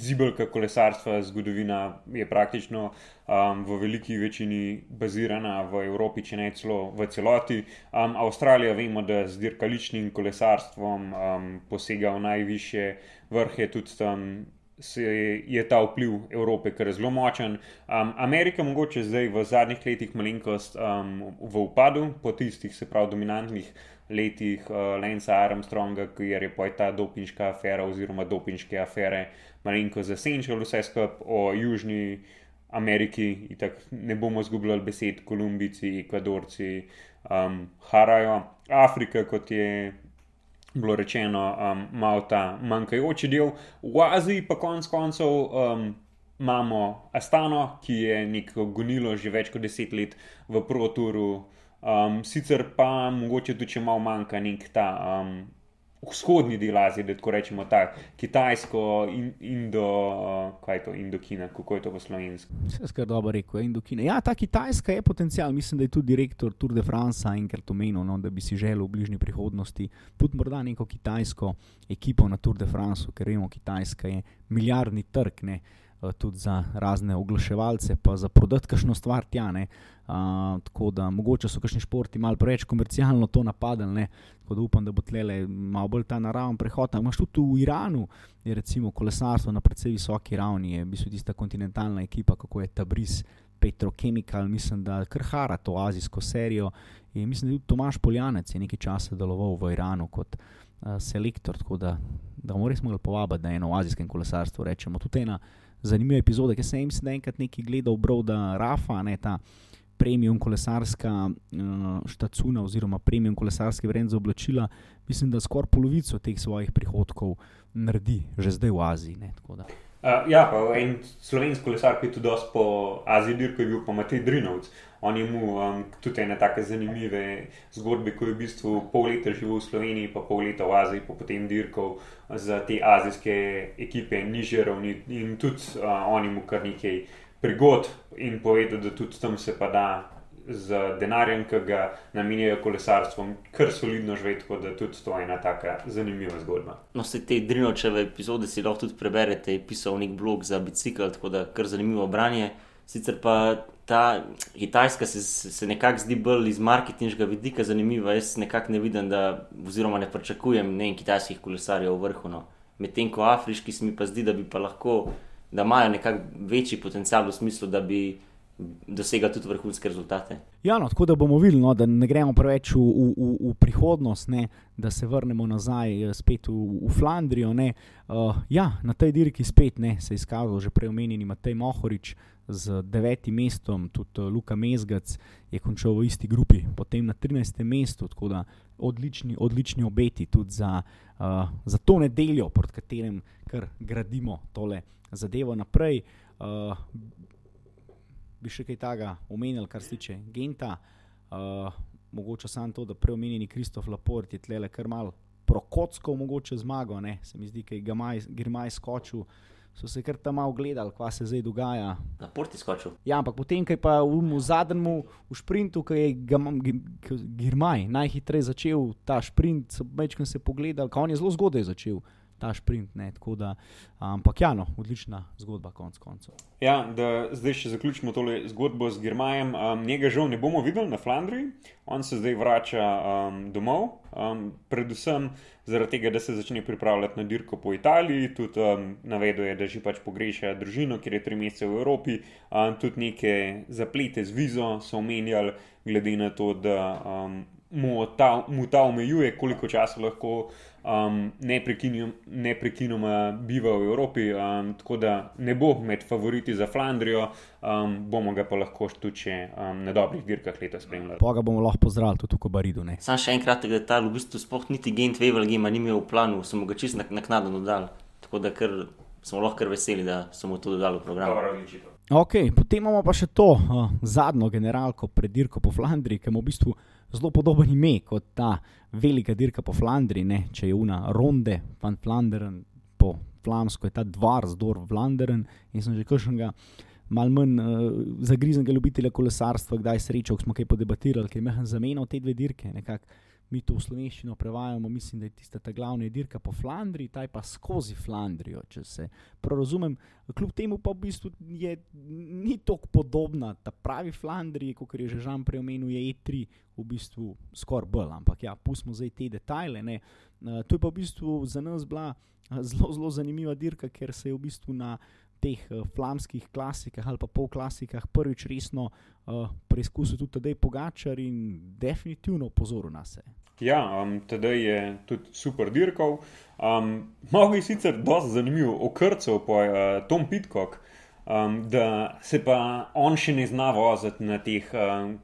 zibelka kolesarstva, zgodovina je praktično um, v veliki večini bazirana v Evropi, če ne celo v celoti. Um, Avstralija, vemo, da z dirkaličnim kolesarstvom um, posega v najviše vrhe, tudi tam se je ta vpliv Evrope kar zelo močen. Um, Amerika, mogoče zdaj v zadnjih letih, malenkost um, v upadu, po tistih, se pravi, dominantnih letih uh, Lensa Armstronga, kjer je pa ta dopinška afera oziroma dopinške afere malenkost zasenčila vse skupaj o Južni Ameriki, itak ne bomo izgubljali besed, Kolumbijci, Ekvadorci, um, Harajo, Afrika, kot je bilo rečeno, um, malo ta manjkajoči del, v Aziji pa konec koncev. Um, Imamo Astano, ki je neko gonilo že več kot deset let v Proturu, um, sicer pa mogoče tudi malo manjka nek ta um, vzhodni del Azije, da tako rečemo, ta Kitajsko, in, Indo, kaj je to, Indokina, kako je to v slovenski. Vse skar dobro rekel, Indokina. Ja, ta Kitajska je potencial, mislim, da je tudi direktor Tour de France enkrat omenil, no, da bi si želel v bližnji prihodnosti tudi morda neko kitajsko ekipo na Tour de France, ker vemo, Kitajska je milijardni trg. Ne. Tudi za razne oglaševalce, pa za prodati kakšno stvar tja. Uh, tako da mogoče so kakšni športi malo preveč komercialno to napadali, Tako da upam, da bo tle malo bolj ta naraven prehod. Imáš tudi v Iranu, je recimo kolesarstvo na precej visoki ravni, je v bistvu tista kontinentalna ekipa, kako je Tabriz, Petrochemical, mislim, da krhara to azijsko serijo. In mislim, da tudi Tomaš Poljanec je nekaj časa deloval v Iranu kot uh, selektor, tako da, da bomo res mogli povabiti, je eno azijskem kolesarstvu. Rečemo tudi ena zanimiva epizoda, ki sem jim enkrat nekaj gledal, Broda Rafa, ne ta premium kolesarska uh, štacuna oziroma premium kolesarske vrednosti za oblačila, mislim, da skoraj polovico teh svojih prihodkov naredi že zdaj v Aziji. Ne, uh, ja, pa en slovenski kolesar, ki je tudi po Aziji dirko, je bil pa Matej Drinovc. On je imel um, tudi ene tako zanimive zgodbe, ko je v bistvu pol leta živel v Sloveniji, pa pol leta v Aziji, pa potem dirkal za te azijske ekipe, nižje ravni in tudi uh, on ima kar nekaj prigod in povedal, da tudi tam se pa da z denarjem, ki ga namenjajo kolesarstvom, kar solidno živeti, tako da tudi to je ena taka zanimiva zgodba. No, se te Drinočeve epizode si lahko tudi preberete, je pisal nek blog za bicikl, tako da kar zanimivo branje. Sicer pa ta Kitajska se, se nekako zdi bolj iz marketinškega vidika zanimiva. Jaz nekako ne vidim, da, oziroma ne pričakujem ne kitajskih kolesarjev v vrhu. No. Medtem ko afriški se mi pa zdi, da bi pa lahko da imajo nekako večji potencial v smislu, da bi dosegli tudi vrhunske rezultate. Ja, no, tako da bomo videli, no, da ne gremo preveč v, v, v prihodnost, ne, da se vrnemo nazaj eh, spet v, v Flandrijo. Uh, ja, na tej dirki spet ne, se je izkazal že prej omenjeni Matej Mohorič. Z devetim mestom, tudi eh, Luka Mezgac je končal v isti grupi, potem na 13. mestu, tako da odlični, odlični obeti tudi za, uh, za to nedeljo, pod katerim gradimo tole zadevo naprej. Uh, bi še kaj takega omenil, kar se tiče Genta. Uh, mogoče samo to, da preomenjeni Kristof Laport je tle le kar mal prokotsko, mogoče zmago. Ne? Se mi zdi, da je Girmaj skočil. So se kar tam malo gledali, kaj se zdaj dogaja. Na porti skočil. Ja, ampak potem, ko je pa v, v zadnjem v sprintu, ki je Girmaj najhitreje začel ta sprint, so večkrat se pogledali, kaj on je zelo zgodaj začel ta sprint. Ne, da, ampak, ja, no, odlična zgodba, konc koncev. Ja, da zdaj še zaključimo tole zgodbo z Germajem. Um, njega žal ne bomo videli na Flandriji, on se zdaj vrača um, domov, um, predvsem zaradi tega, da se začne pripravljati na dirko po Italiji. Tudi um, navedel je, da že pač pogreša družino, ker je tri mesece v Evropi. Um, tudi neke zaplete z vizo so omenjali, glede na to, da um, mu, ta, mu ta omejuje, koliko časa lahko um, neprekinoma biva v Evropi. Um, tako da ne bo med favoriti za Flandrijo, um, bomo ga pa lahko tudi um, na dobrih dirkah leta spremljali. Pa ga bomo lahko pozdravili tudi v Baridu. Sam še enkrat, da ta v bistvu sploh niti Gent Wevel ima v planu, sem ga čist naknadno dodal. Tako da kar, smo lahko veseli, da smo to dodali v program. Okay, potem imamo pa še to uh, zadnjo generalko pred dirko po Flandriji, ki ima v bistvu zelo podoben ime kot ta velika dirka po Flandriji, ne? če je una ronde, van Flanderen, po flamsko je ta dvar, zdor Flanderen in sem že kakšnega. Mal manj uh, zagrizenega ljubitelja kolesarstva, kdaj srečal, smo kaj podebatirali, ker je mehen zamenjal te dve dirke. Nekako mi to v slovenščino prevajamo, mislim, da je tista ta glavna dirka po Flandriji, ta je pa skozi Flandrijo, če se prav razumem. Kljub temu pa v bistvu je, ni tako podobna ta pravi Flandriji, kot je že Žan preomenil, je E3 v bistvu skoraj bolj, ampak ja, pustimo zdaj te detajle. Ne. To je pa v bistvu za nas bila zelo, zelo zanimiva dirka, ker se je v bistvu na teh uh, flamskih klasikah ali pa polklasikah prvič resno uh, preizkusil tudi tedaj Pogačar in definitivno pozoril na se. Ja, um, tedaj je tudi super dirkal. Um, Mogoče je sicer dosti zanimiv, okrcev pa je uh, Tom Pitcock. um, da se pa on še ne zna voziti na teh um,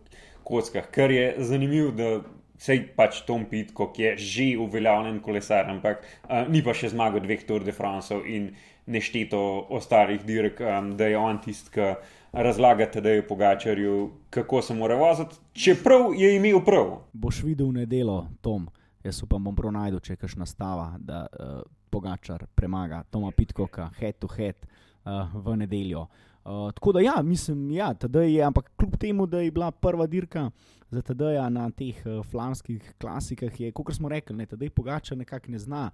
kockah, kar je zanimivo, da Sej pač Tom Pitko, ki je že uveljavljen kolesar, ampak uh, ni pa še zmagal dveh Tour de France in nešteto ostalih dirk, um, da je on tisti, ki razlaga tedaj Pogačarju, kako se mora voziti, čeprav je imel prav. Boš videl nedelo, Tom. Jaz upam, bom pronajdu, če kaš nastava, da uh, Pogačar premaga Toma Pitkoka head to head uh, v nedeljo. Uh, tako da ja, mislim, ja, tedaj je, ampak kljub temu, da je bila prva dirka za TD-ja na teh uh, flamskih klasikah, je, kot smo rekli, ne, TD Pogača nekako ne zna.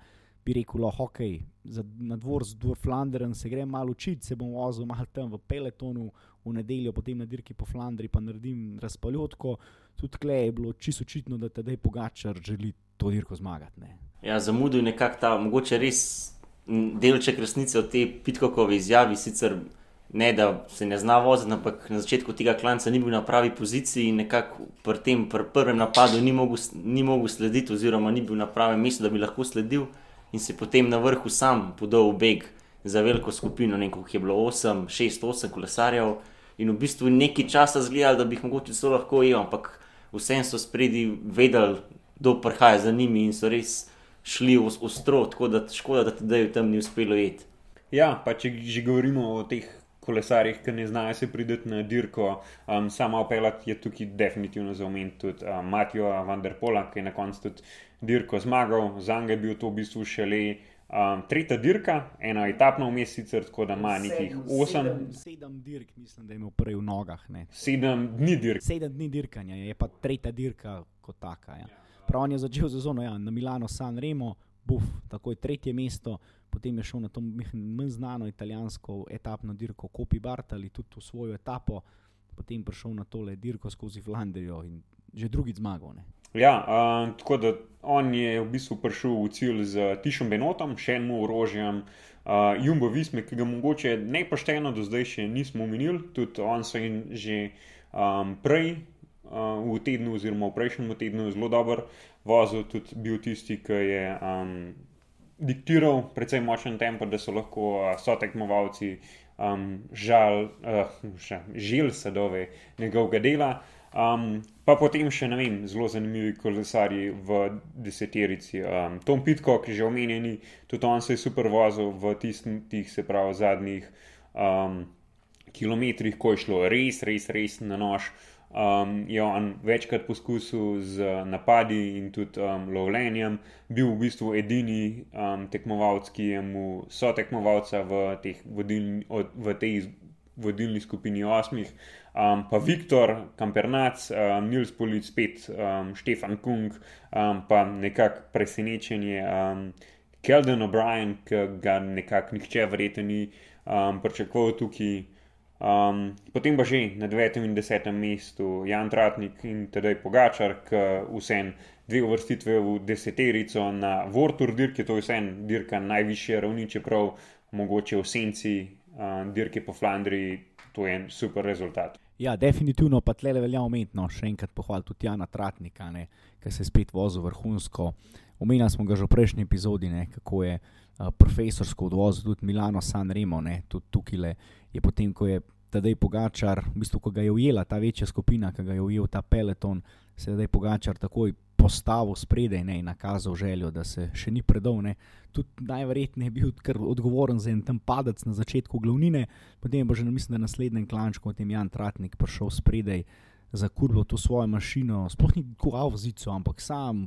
Bi rekel, da okay, na dvor z Flandern se grem malo učiti, se bom vozil malo tam v peletonu v nedeljo, potem na dirki po Flandriji, pa naredim razpaljotko. Tudi tukaj je bilo čisto očitno, da TD Pogačar želi to dirko zmagati. Ne. Ja, zamudil je nekako ta, mogoče res delček resnice od te Pitkokovi izjavi, sicer ne da se ne zna voziti, ampak na začetku tega klanca ni bil na pravi poziciji in nekako pri tem pr prvem napadu ni mogel, ni mogel slediti, oziroma ni bil na pravem mestu, da bi lahko sledil, in se potem na vrhu sam podal v beg za veliko skupino, nekaj je bilo 8, 6, 8 kolesarjev. In v bistvu nekaj časa zgledali, da bi jih mogoče celo lahko imel, ampak vsem so spredi vedeli, kdo prihaja za njimi in so res šli ostro, tako da škoda, da ti tam ni uspelo jeti. Ja, pa če že govorimo o teh kolesarjih, ki ne znajo se prideti na dirko. Um, sama opelat je tukaj definitivno za omen tudi um, Matijo Vanderpola, ki je na koncu tudi dirko zmagal. Za njega je bil to v bistvu šele. Um, tretja dirka, ena etapna vmes, sicer tako da ima nekih osem. Sedem, sedem dirk, mislim, da je imel prej v nogah. Ne. Sedem dni dirk. Sedem dni dirkanja, je pa tretja dirka kot taka. Ja. Prav on je začel sezono ja, na Milano, San Remo, buf, takoj tretje mesto potem je šel na to manj znano italijansko etapno dirko Kopi Bartali, tudi v svojo etapo, potem prišel na tole dirko skozi Flandrijo in že drugi zmagal. Ne. Ja, uh, tako da on je v bistvu prišel v cilj z Tišom Benotom, še enim orožjem, uh, Jumbo Visme, ki ga mogoče nepošteno do zdaj še nismo omenili, tudi on se je že um, prej. Uh, v tednu, oziroma v prejšnjem tednu, zelo dober vozil, tudi bil tisti, ki je um, diktiral precej močen tempo, da so lahko uh, so tekmovalci um, žal, uh, žil sadove njegovega dela. Um, pa potem še ne vem, zelo zanimivi kolesarji v deseterici. Um, Tom Pitko, ki je že omenjeni, tudi on se je super vozil v tistih, se pravi, zadnjih um, kilometrih, ko je šlo res, res, res na nož um, je on večkrat poskusil z napadi in tudi um, lovljenjem, bil v bistvu edini um, tekmovalec, ki je mu so tekmovalca v, vodilni, od, v tej vodilni skupini osmih. Um, pa Viktor, Kampernac, um, Nils Polic, spet um, Štefan Kung, um, pa nekako presenečenje um, Kelden O'Brien, ki ga nekako nihče verjetno ni um, pričakoval tukaj. Um, potem pa že na 9. in 10. mestu Jan Tratnik in tedaj Pogačar, ki vsem dve uvrstitve v deseterico na Vortur dirki, to je vsem dirka najvišje ravni, čeprav mogoče v senci uh, dirke po Flandriji, to je en super rezultat. Ja, definitivno pa tle velja umetno, še enkrat pohval tudi Jana Tratnika, ki se je spet vozil vrhunsko. Omenjali smo ga že v prejšnji epizodi, ne, kako je uh, profesorsko odvozil tudi Milano San Remo, ne, tudi tukaj le je potem, ko je tedaj Pogačar, v bistvu, ko ga je ujela ta večja skupina, ki ga je ujel ta peleton, se je tedaj Pogačar takoj postavil spredaj ne, in nakazal željo, da se še ni predal. Ne. Tudi najverjetneje je bil odgovoren za en tam padec na začetku glavnine, potem pa že mislim, na naslednjem klančku, potem Jan Tratnik prišel spredaj. Za kurbo to svojo mašino, sploh ni kuhal v zico, ampak sam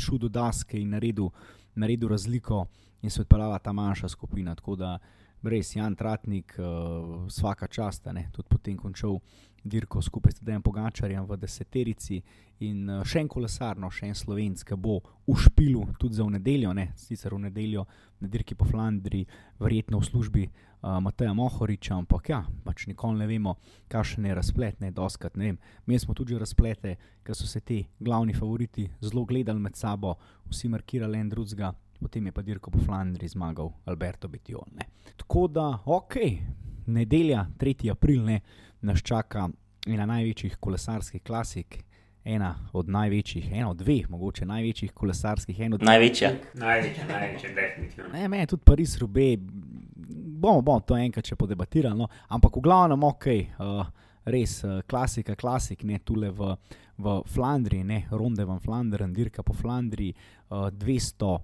šel do daske in naredil, naredil razliko, in se je odpeljala ta manjša skupina. Tako da res Jan Tratnik, uh, vsaka čast, tudi potem končal dirko skupaj s Dejem Pogačarjem v deseterici in uh, še en kolesar, no, še en slovenc, ki bo v špilu tudi za v nedeljo, ne, sicer v nedeljo na dirki po Flandriji, verjetno v službi uh, Mateja Mohoriča, ampak ja, pač nikoli ne vemo, kakšen je razplet, ne, doskrat ne vem. Mi smo tudi razplete, ker so se ti glavni favoriti zelo gledali med sabo, vsi markirali en drugega potem je pa dirko po Flandriji zmagal Alberto Betiol. Ne. Tako da, ok, nedelja, 3. april, ne, nas čaka ena največjih kolesarskih klasik. Ena od največjih, ena od dveh, mogoče največjih kolesarskih, ena od največjih. Največja, največja, definitivno. Ne, me je tudi Pariz, Rube, bomo, bomo to enkrat še podebatirali. No. Ampak v glavnem, ok, uh, res uh, klasika, klasik, ne tule v, v Flandriji, ne Ronde van Flandern, dirka po Flandriji, uh, 200.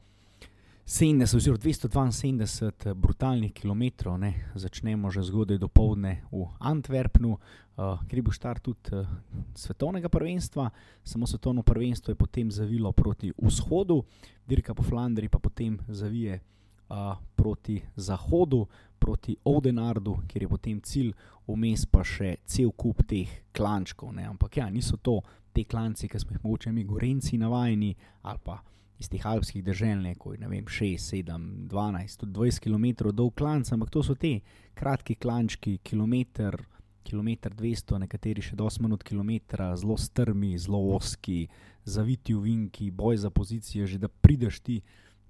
70 oziroma 272 brutalnih kilometrov, ne. začnemo že zgodaj do povdne v Antwerpnu, uh, kjer bo štart tudi uh, svetovnega prvenstva, samo svetovno prvenstvo je potem zavilo proti vzhodu, dirka po Flandriji pa potem zavije uh, proti zahodu, proti Odenardu, kjer je potem cilj, vmes pa še cel kup teh klančkov. Ne. Ampak ja, niso to te klanci, ki smo jih mogoče mi, gorenci, navajeni ali pa iz teh alpskih držav, neko je 6, 7, 12, tudi 20 km dolg klanc, ampak to so te kratki klančki, kilometr, kilometr 200, nekateri še 8 minut kilometra, zelo strmi, zelo oski, zaviti v vinki, boj za pozicijo, že da prideš ti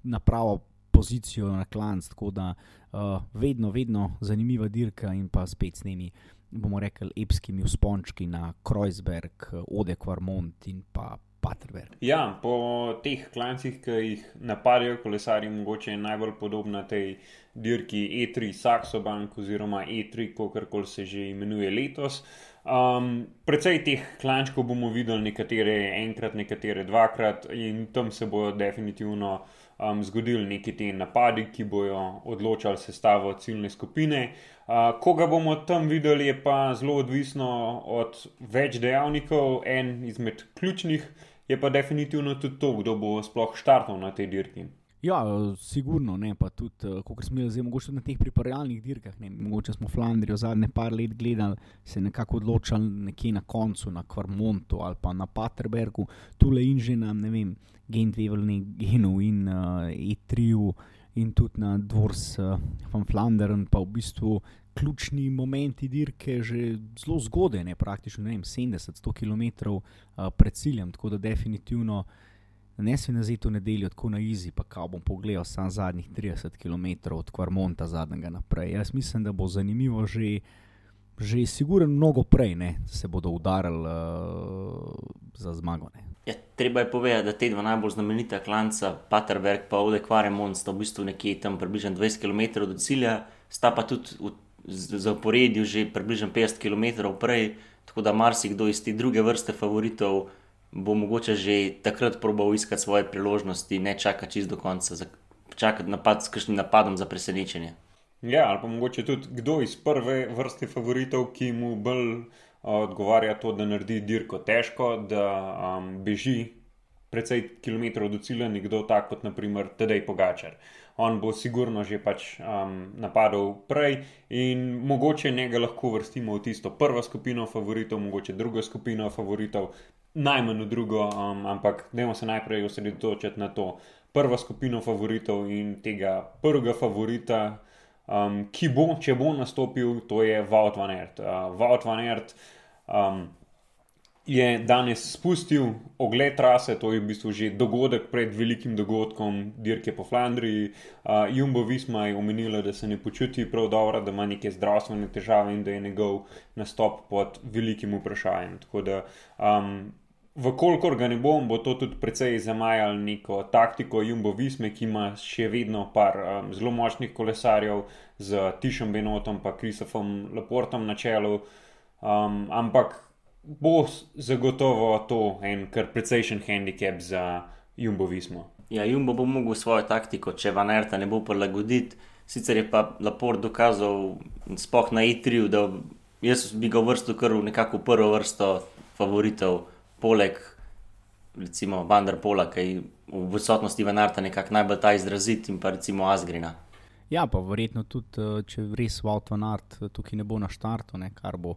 na pravo pozicijo na klanc. Tako da uh, vedno, vedno zanimiva dirka in pa spet s njimi. bomo rekli, epskimi uspončki na Kreuzberg, Ode Kvarmont in pa Paterberg. Ja, po teh klancih, ki jih napadajo kolesari, mogoče je najbolj podobna tej dirki E3 Saxo Bank oziroma E3, kako se že imenuje letos. Um, predvsej teh klančkov bomo videli, nekatere enkrat, nekatere dvakrat, in tam se bodo definitivno um, zgodili neki ti napadi, ki bodo odločali sestavo ciljne skupine. Uh, koga bomo tam videli, je pa zelo odvisno od več dejavnikov. En izmed ključnih je pa definitivno tudi to, kdo bo sploh štartal na tej dirki. Ja, sigurno ne, pa tudi, kot smo zdaj, mogoče na teh pripravljalnih dirkah. Ne, mogoče smo Flandrijo zadnje par let gledali, se nekako odločali nekje na koncu, na Kvarmontu ali pa na Paterbergu, tukaj in že na, ne vem, Gentvevelni, Genu in uh, E3-u in tudi na Dvors uh, van Flandern, pa v bistvu ključni momenti dirke že zelo zgodaj, ne, praktično ne vem, 70-100 km uh, pred ciljem, tako da definitivno ne se na zetu nedeljo tako na izi, pa kao bom pogledal samo zadnjih 30 km od Kvarmonta zadnjega naprej. Jaz mislim, da bo zanimivo že, že siguren mnogo prej, ne, da se bodo udarili uh, za zmago. Ja, treba je povedati, da te dva najbolj znamenita klanca, Paterberg pa Ode Kvaremont, sta v bistvu nekje tam približno 20 km do cilja, sta pa tudi v zaporedju že približno 50 km prej, tako da marsikdo iz te druge vrste favoritov bo mogoče že takrat probal iskati svoje priložnosti, ne čaka čist do konca, čakati napad s kakšnim napadom za presenečenje. Ja, ali pa mogoče tudi kdo iz prve vrste favoritov, ki mu bolj uh, odgovarja to, da naredi dirko težko, da um, beži precej kilometrov do cilja, nekdo tak kot naprimer Tedej Pogačar. On bo sigurno že pač um, napadal prej in mogoče njega lahko vrstimo v tisto prvo skupino favoritov, mogoče drugo skupino favoritov, najmanj v drugo, um, ampak dajmo se najprej osredotočiti na to prvo skupino favoritov in tega prvega favorita, um, ki bo, če bo nastopil, to je Vaut van Ert. Uh, Vaut van Ert um, je danes spustil ogled trase, to je v bistvu že dogodek pred velikim dogodkom dirke po Flandriji. Uh, Jumbo Visma je omenila, da se ne počuti prav dobro, da ima neke zdravstvene težave in da je njegov nastop pod velikim vprašanjem. Tako da um, Vkolikor ga ne bom, bo to tudi precej zamajalo neko taktiko Jumbo Visme, ki ima še vedno par um, zelo močnih kolesarjev z Tišem Benotom in Kristofom Laportom na čelu. Um, ampak bo zagotovo to en kar precejšen handicap za Jumbo Vismo. Ja, Jumbo bo mogel svojo taktiko, če van Erta ne bo prilagoditi. Sicer je pa Laport dokazal, spoh na E3, da jaz bi ga vrstil kar v nekako prvo vrsto favoritov poleg recimo Vanderpola, ki je v odsotnosti Venarta nekako najbolj ta izrazit in pa recimo Asgrina. Ja, pa verjetno tudi, eh, če res Art eh, tukaj ne bo na štartu, ne, kar bo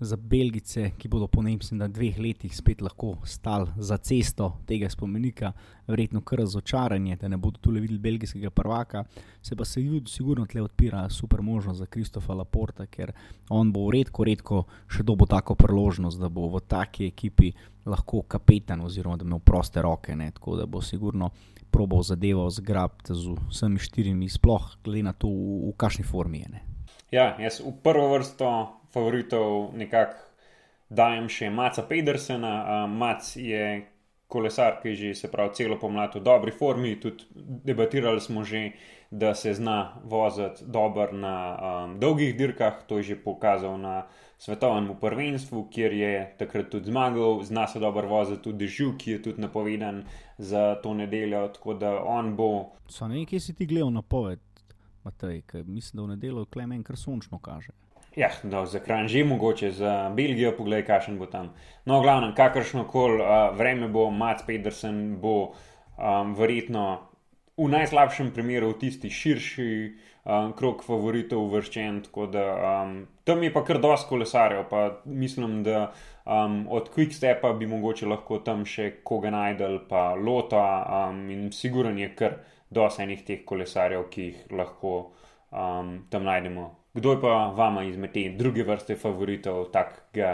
za Belgice, ki bodo po nemcem na dveh letih spet lahko stali za cesto tega spomenika, verjetno kar razočaranje, da ne bodo tu le videli belgijskega prvaka. Se pa se jim sigurno tle odpira super možnost za Kristofa Laporta, ker on bo redko, redko še dobo tako priložnost, da bo v taki ekipi lahko kapetan oziroma da ima proste roke. Ne, tako da bo sigurno probal zadevo zgrabiti z vsemi štirimi, sploh glede na to, v, v kakšni formi je. Ne. Ja, jaz v prvo vrsto favoritov nekako dajem še Maca Pedersena. Mac je kolesar, ki že se pravi celo pomlad v dobri formi. Tudi debatirali smo že, da se zna voziti dobro na um, dolgih dirkah, to je že pokazal na svetovnem prvenstvu, kjer je takrat tudi zmagal, zna se dobro voziti tudi živ, ki je tudi napovedan za to nedeljo. Tako da on bo. So ne, kje si ti gledal napoved, Matej, ker mislim, da v nedeljo klemen kar sončno kaže. Ja, no, za kraj že mogoče, za Belgijo, poglej, kakšen bo tam. No, glavno, kakršno koli uh, vreme bo, Mats Pedersen bo um, verjetno v najslabšem primeru v tisti širši um, krok favoritov uvrščen. Da, um, tam je pa kar dosti kolesarjev, pa mislim, da um, od Quickstepa bi mogoče lahko tam še koga najdel, pa Lota um, in siguren je kar dosti enih teh kolesarjev, ki jih lahko um, tam najdemo. Kdo je pa vama izmed te druge vrste favoritov, takega,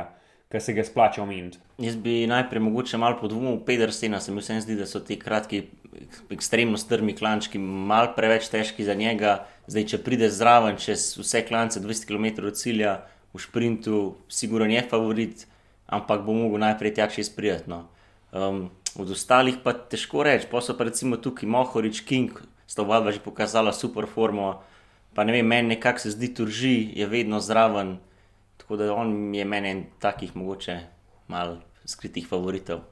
ki se ga splača omeniti? Jaz bi najprej mogoče malo podvomil v Pedersena, se mi vsem zdi, da so ti kratki, ekstremno strmi klančki mal preveč težki za njega. Zdaj, če pride zraven čez vse klance 200 km od cilja v sprintu, sigurno je favorit, ampak bo mogel najprej tja čez prijetno. Um, od ostalih pa težko reči, pa so pa recimo tukaj Mohorič, King, sta oba že pokazala super formo pa ne vem, meni nekako se zdi, turži je vedno zraven, tako da on je meni en takih mogoče mal skritih favoritov.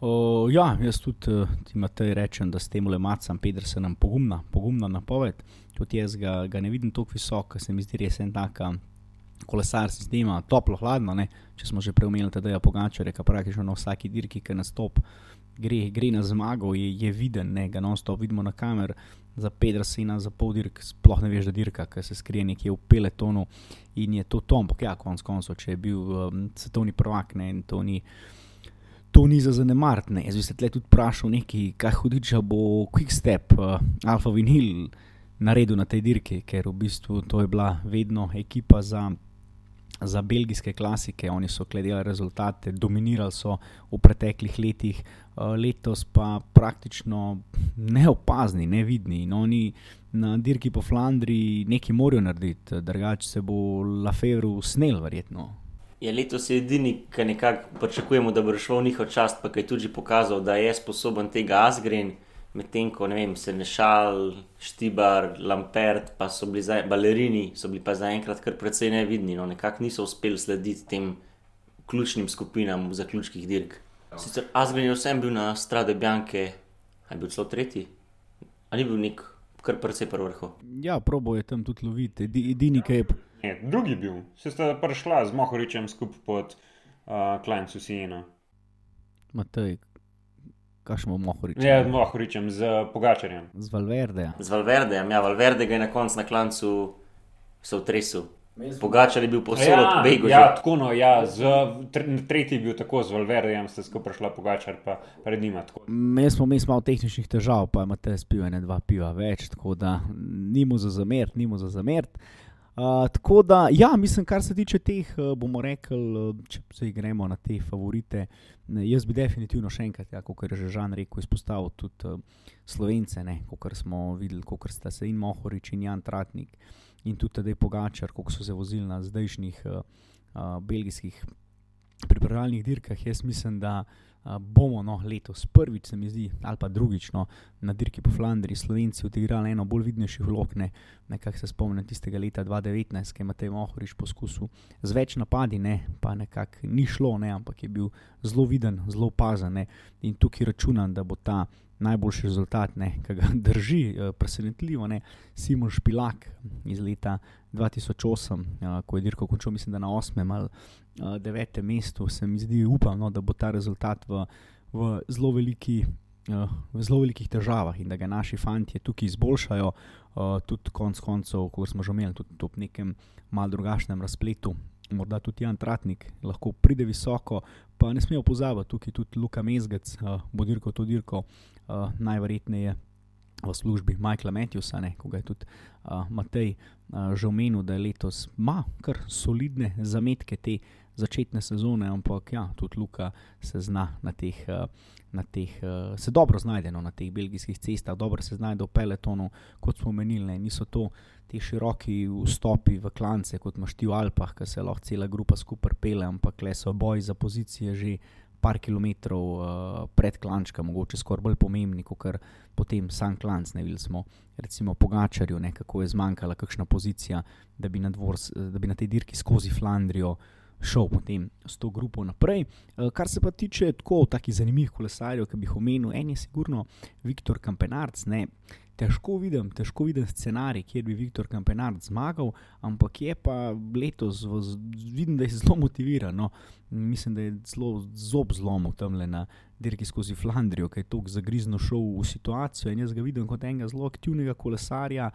O, ja, jaz tudi uh, ti Matej rečem, da s tem le macam, Pedersenom pogumna, pogumna napoved. Tudi jaz ga, ga ne vidim tako visoko, se mi zdi res en tak kolesar sistema, toplo, hladno. Ne? Če smo že preumeli, da je pogačar, ki praktično na vsaki dirki, ki nastop, gre, gre na zmago, je, je viden, ne? ga non-stop vidimo na kamer, za Pedersena, za pol dirk, sploh ne veš, da dirka, ker se skrije nekje v peletonu in je to Tom, ampak ja, konc koncev, če je bil um, svetovni prvak, ne, in to ni. To ni za zanemariti. Jaz bi se tle tudi vprašal, nekaj, kaj hudič bo Quick Step, uh, Alfa Vinil naredil na tej dirki, ker v bistvu to je bila vedno ekipa za za belgijske klasike, oni so gledali rezultate, dominirali so v preteklih letih, eh, letos pa praktično neopazni, nevidni. In oni na dirki po Flandriji nekaj morajo narediti, drugače se bo Lafevru snel, verjetno. Je letos edini, ki nekako pričakujemo, da bo rešil njihov čast, pa je tudi pokazal, da je sposoben tega Asgren medtem ko vem, se nešal, štibar, lampert, pa so bili zdaj balerini, so bili pa zaenkrat kar precej nevidni, no nekako niso uspeli slediti tem ključnim skupinam v zaključkih dirk. Sicer Asgren je vsem bil na strade Bjanke, aj bil celo tretji, ali bil nek kar precej prvo vrhu. Ja, probo je tam tudi loviti, edini kaj je. Ne, drugi bil, se sta prišla z Mohoričem skupaj pod uh, Klajncu Sijena. Matej, mohli reči? Ja, lahko rečem z Pogačarjem. Z Valverdejem. Z Valverdejem, ja, Valverde je na koncu na klancu se utresel. Pogačar je bil posebej ja, begu. Ja, tako no, ja, z, tretji je bil tako z Valverdejem, ste skupaj prišla Pogačar, pa pred njima. Mi smo imeli malo tehničnih težav, pa imate spivo ene dva piva več, tako da nimo za zamert, nimo za zamert. Uh, tako da, ja, mislim, kar se tiče teh, uh, bomo rekli, uh, če se gremo na te favorite. Ne, jaz bi definitivno še enkrat, ja, kot je že Žan rekel, izpostavil tudi uh, slovence, kot smo videli, kot sta se in Mohorič in Jan Tratnik in tudi Tadej Pogačar, kako so se vozili na zdajšnjih uh, uh, belgijskih pripravljalnih dirkah. Jaz mislim, da uh, bomo no, letos prvič, se mi zdi, ali pa drugič no, na dirki po Flandriji, Slovenci odigrali eno bolj vidnejši vlog. Ne, nekako se spomnim tistega leta 2019, ki je Matej Mohoriš poskusil z več napadi, ne, pa nekako ni šlo, ne, ampak je bil zelo viden, zelo opazen. In tukaj računam, da bo ta najboljši rezultat, ki ga drži, uh, presenetljivo. Ne. Simon Špilak iz leta 2008, uh, eh, ko je dirko končal, mislim, da na 8. ali uh, 9. mestu, se mi zdi, upam, no, da bo ta rezultat v, v zelo veliki. V zelo velikih težavah in da ga naši fanti tukaj izboljšajo, tudi konec koncev, kot smo že imeli, tudi v nekem malce drugačnem razpletu, morda tudi Jan Tratnik lahko pride visoko, pa ne smemo pozabiti, tukaj tudi Luka Mezgec, uh, bo dirko to dirko, uh, najverjetneje v službi Michaela Matthewsa, ne, ko ga je tudi uh, Matej uh, že omenil, da je letos ima kar solidne zametke te začetne sezone, ampak ja, tudi Luka se zna na teh. Uh, Na teh, uh, se dobro znajde no, na teh belgijskih cestah, dobro se znajde v peletonu, kot smo menili. Niso to uh, ti široki vstopi v klance, kot imaš ti v Alpah, ki se lahko cela grupa skupaj pele, ampak le so boji za pozicije že par kilometrov uh, pred klančka, mogoče skoraj bolj pomembni, kot potem sam klanc. Ne videli smo, recimo, Pogačarju, ne, kako je zmanjkala kakšna pozicija, da bi na, dvor, da bi na tej dirki skozi Flandrijo šel potem s to grupo naprej. Uh, kar se pa tiče tako takih zanimivih kolesarjev, ki bi jih omenil, en je sigurno Viktor Kampenarc. Ne, težko vidim, težko vidim scenarij, kjer bi Viktor Kampenard zmagal, ampak je pa letos, vidim, da je zelo motiviran. No. Mislim, da je zelo zob zlomil tam le na dirki skozi Flandrijo, ki je tako zagrizno šel v situacijo. In jaz ga vidim kot enega zelo aktivnega kolesarja,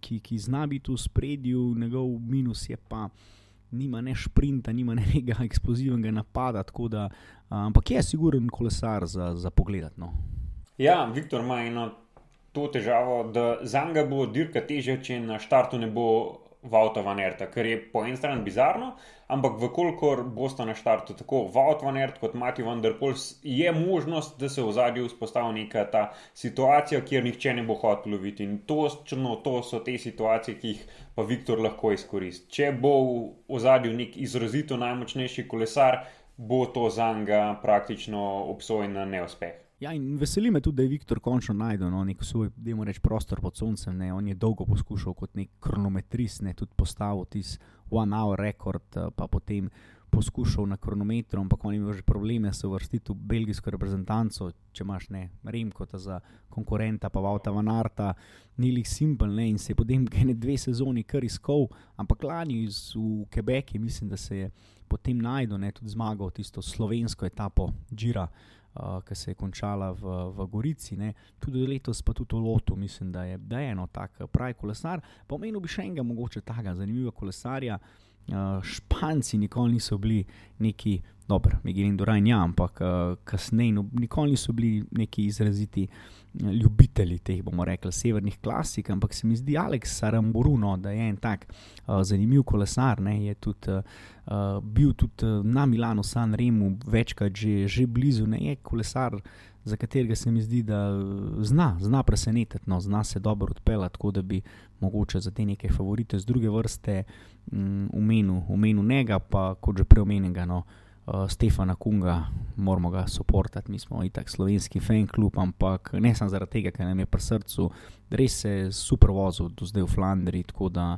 ki, ki zna biti v spredju, njegov minus je pa. Nima ne sprinta, nima nekega eksplozivnega napada, da, ampak je siguren kolesar za, za pogled. No. Ja, Viktor ima eno to težavo, da za njega bo dirka težja, če na štartu ne bo Vauta van Erta, kar je po eni strani bizarno, ampak vkolikor boste na štartu tako Vaut van Ert kot Mati van der Pols, je možnost, da se v zadju vzpostavi neka ta situacija, kjer nihče ne bo hotel loviti. In to, črno, to so te situacije, ki jih pa Viktor lahko izkoristi. Če bo v zadju nek izrazito najmočnejši kolesar, bo to za njega praktično obsojen na neuspeh. Ja, in veseli me tudi, da je Viktor končno najdel no, nek svoj, da je reč, prostor pod soncem. Ne. On je dolgo poskušal kot nek kronometrist, ne tudi postaviti tisti one hour record, eh, pa potem poskušal na kronometru, ampak on ima že probleme se vrstiti v belgijsko reprezentanco. Če imaš ne Remko za konkurenta, pa Vauta Vanarta, ni jih simpel ne in se je potem ne dve sezoni kar iskal, ampak lani v Quebecu, mislim, da se je potem najdel, ne tudi zmagal tisto slovensko etapo Džira uh, ki se je končala v, v Gorici, ne. tudi letos, pa tudi v Lotu, mislim, da je, da je eno tako pravi kolesar. Pomenil bi še enega, mogoče tako zanimivega kolesarja. Uh, Španci nikoli niso bili neki, dobro, Miguel Indurain, ja, ampak uh, kasneje, no, nikoli niso bili neki izraziti uh, ljubitelji teh, bomo rekli, severnih klasik, ampak se mi zdi Aleks Saramburuno, da je en tak uh, zanimiv kolesar. Ne, je tudi, uh, bil tudi na Milano, San Remu, večkrat že, že blizu, ne je kolesar. Za katerega se mi zdi, da zna, zna presenetiti, no, zna se dobro odpeljati, tako da bi mogoče za te neke favorite z druge vrste umenil um, njega, pa kot že preomenjenega. No, uh, Stefana Kunga, moramo ga podporati, mi smo itak slovenski fan klub, ampak ne samo zaradi tega, ker nam je pri srcu, res se je super vozil do zdaj v Flandriji. Tako da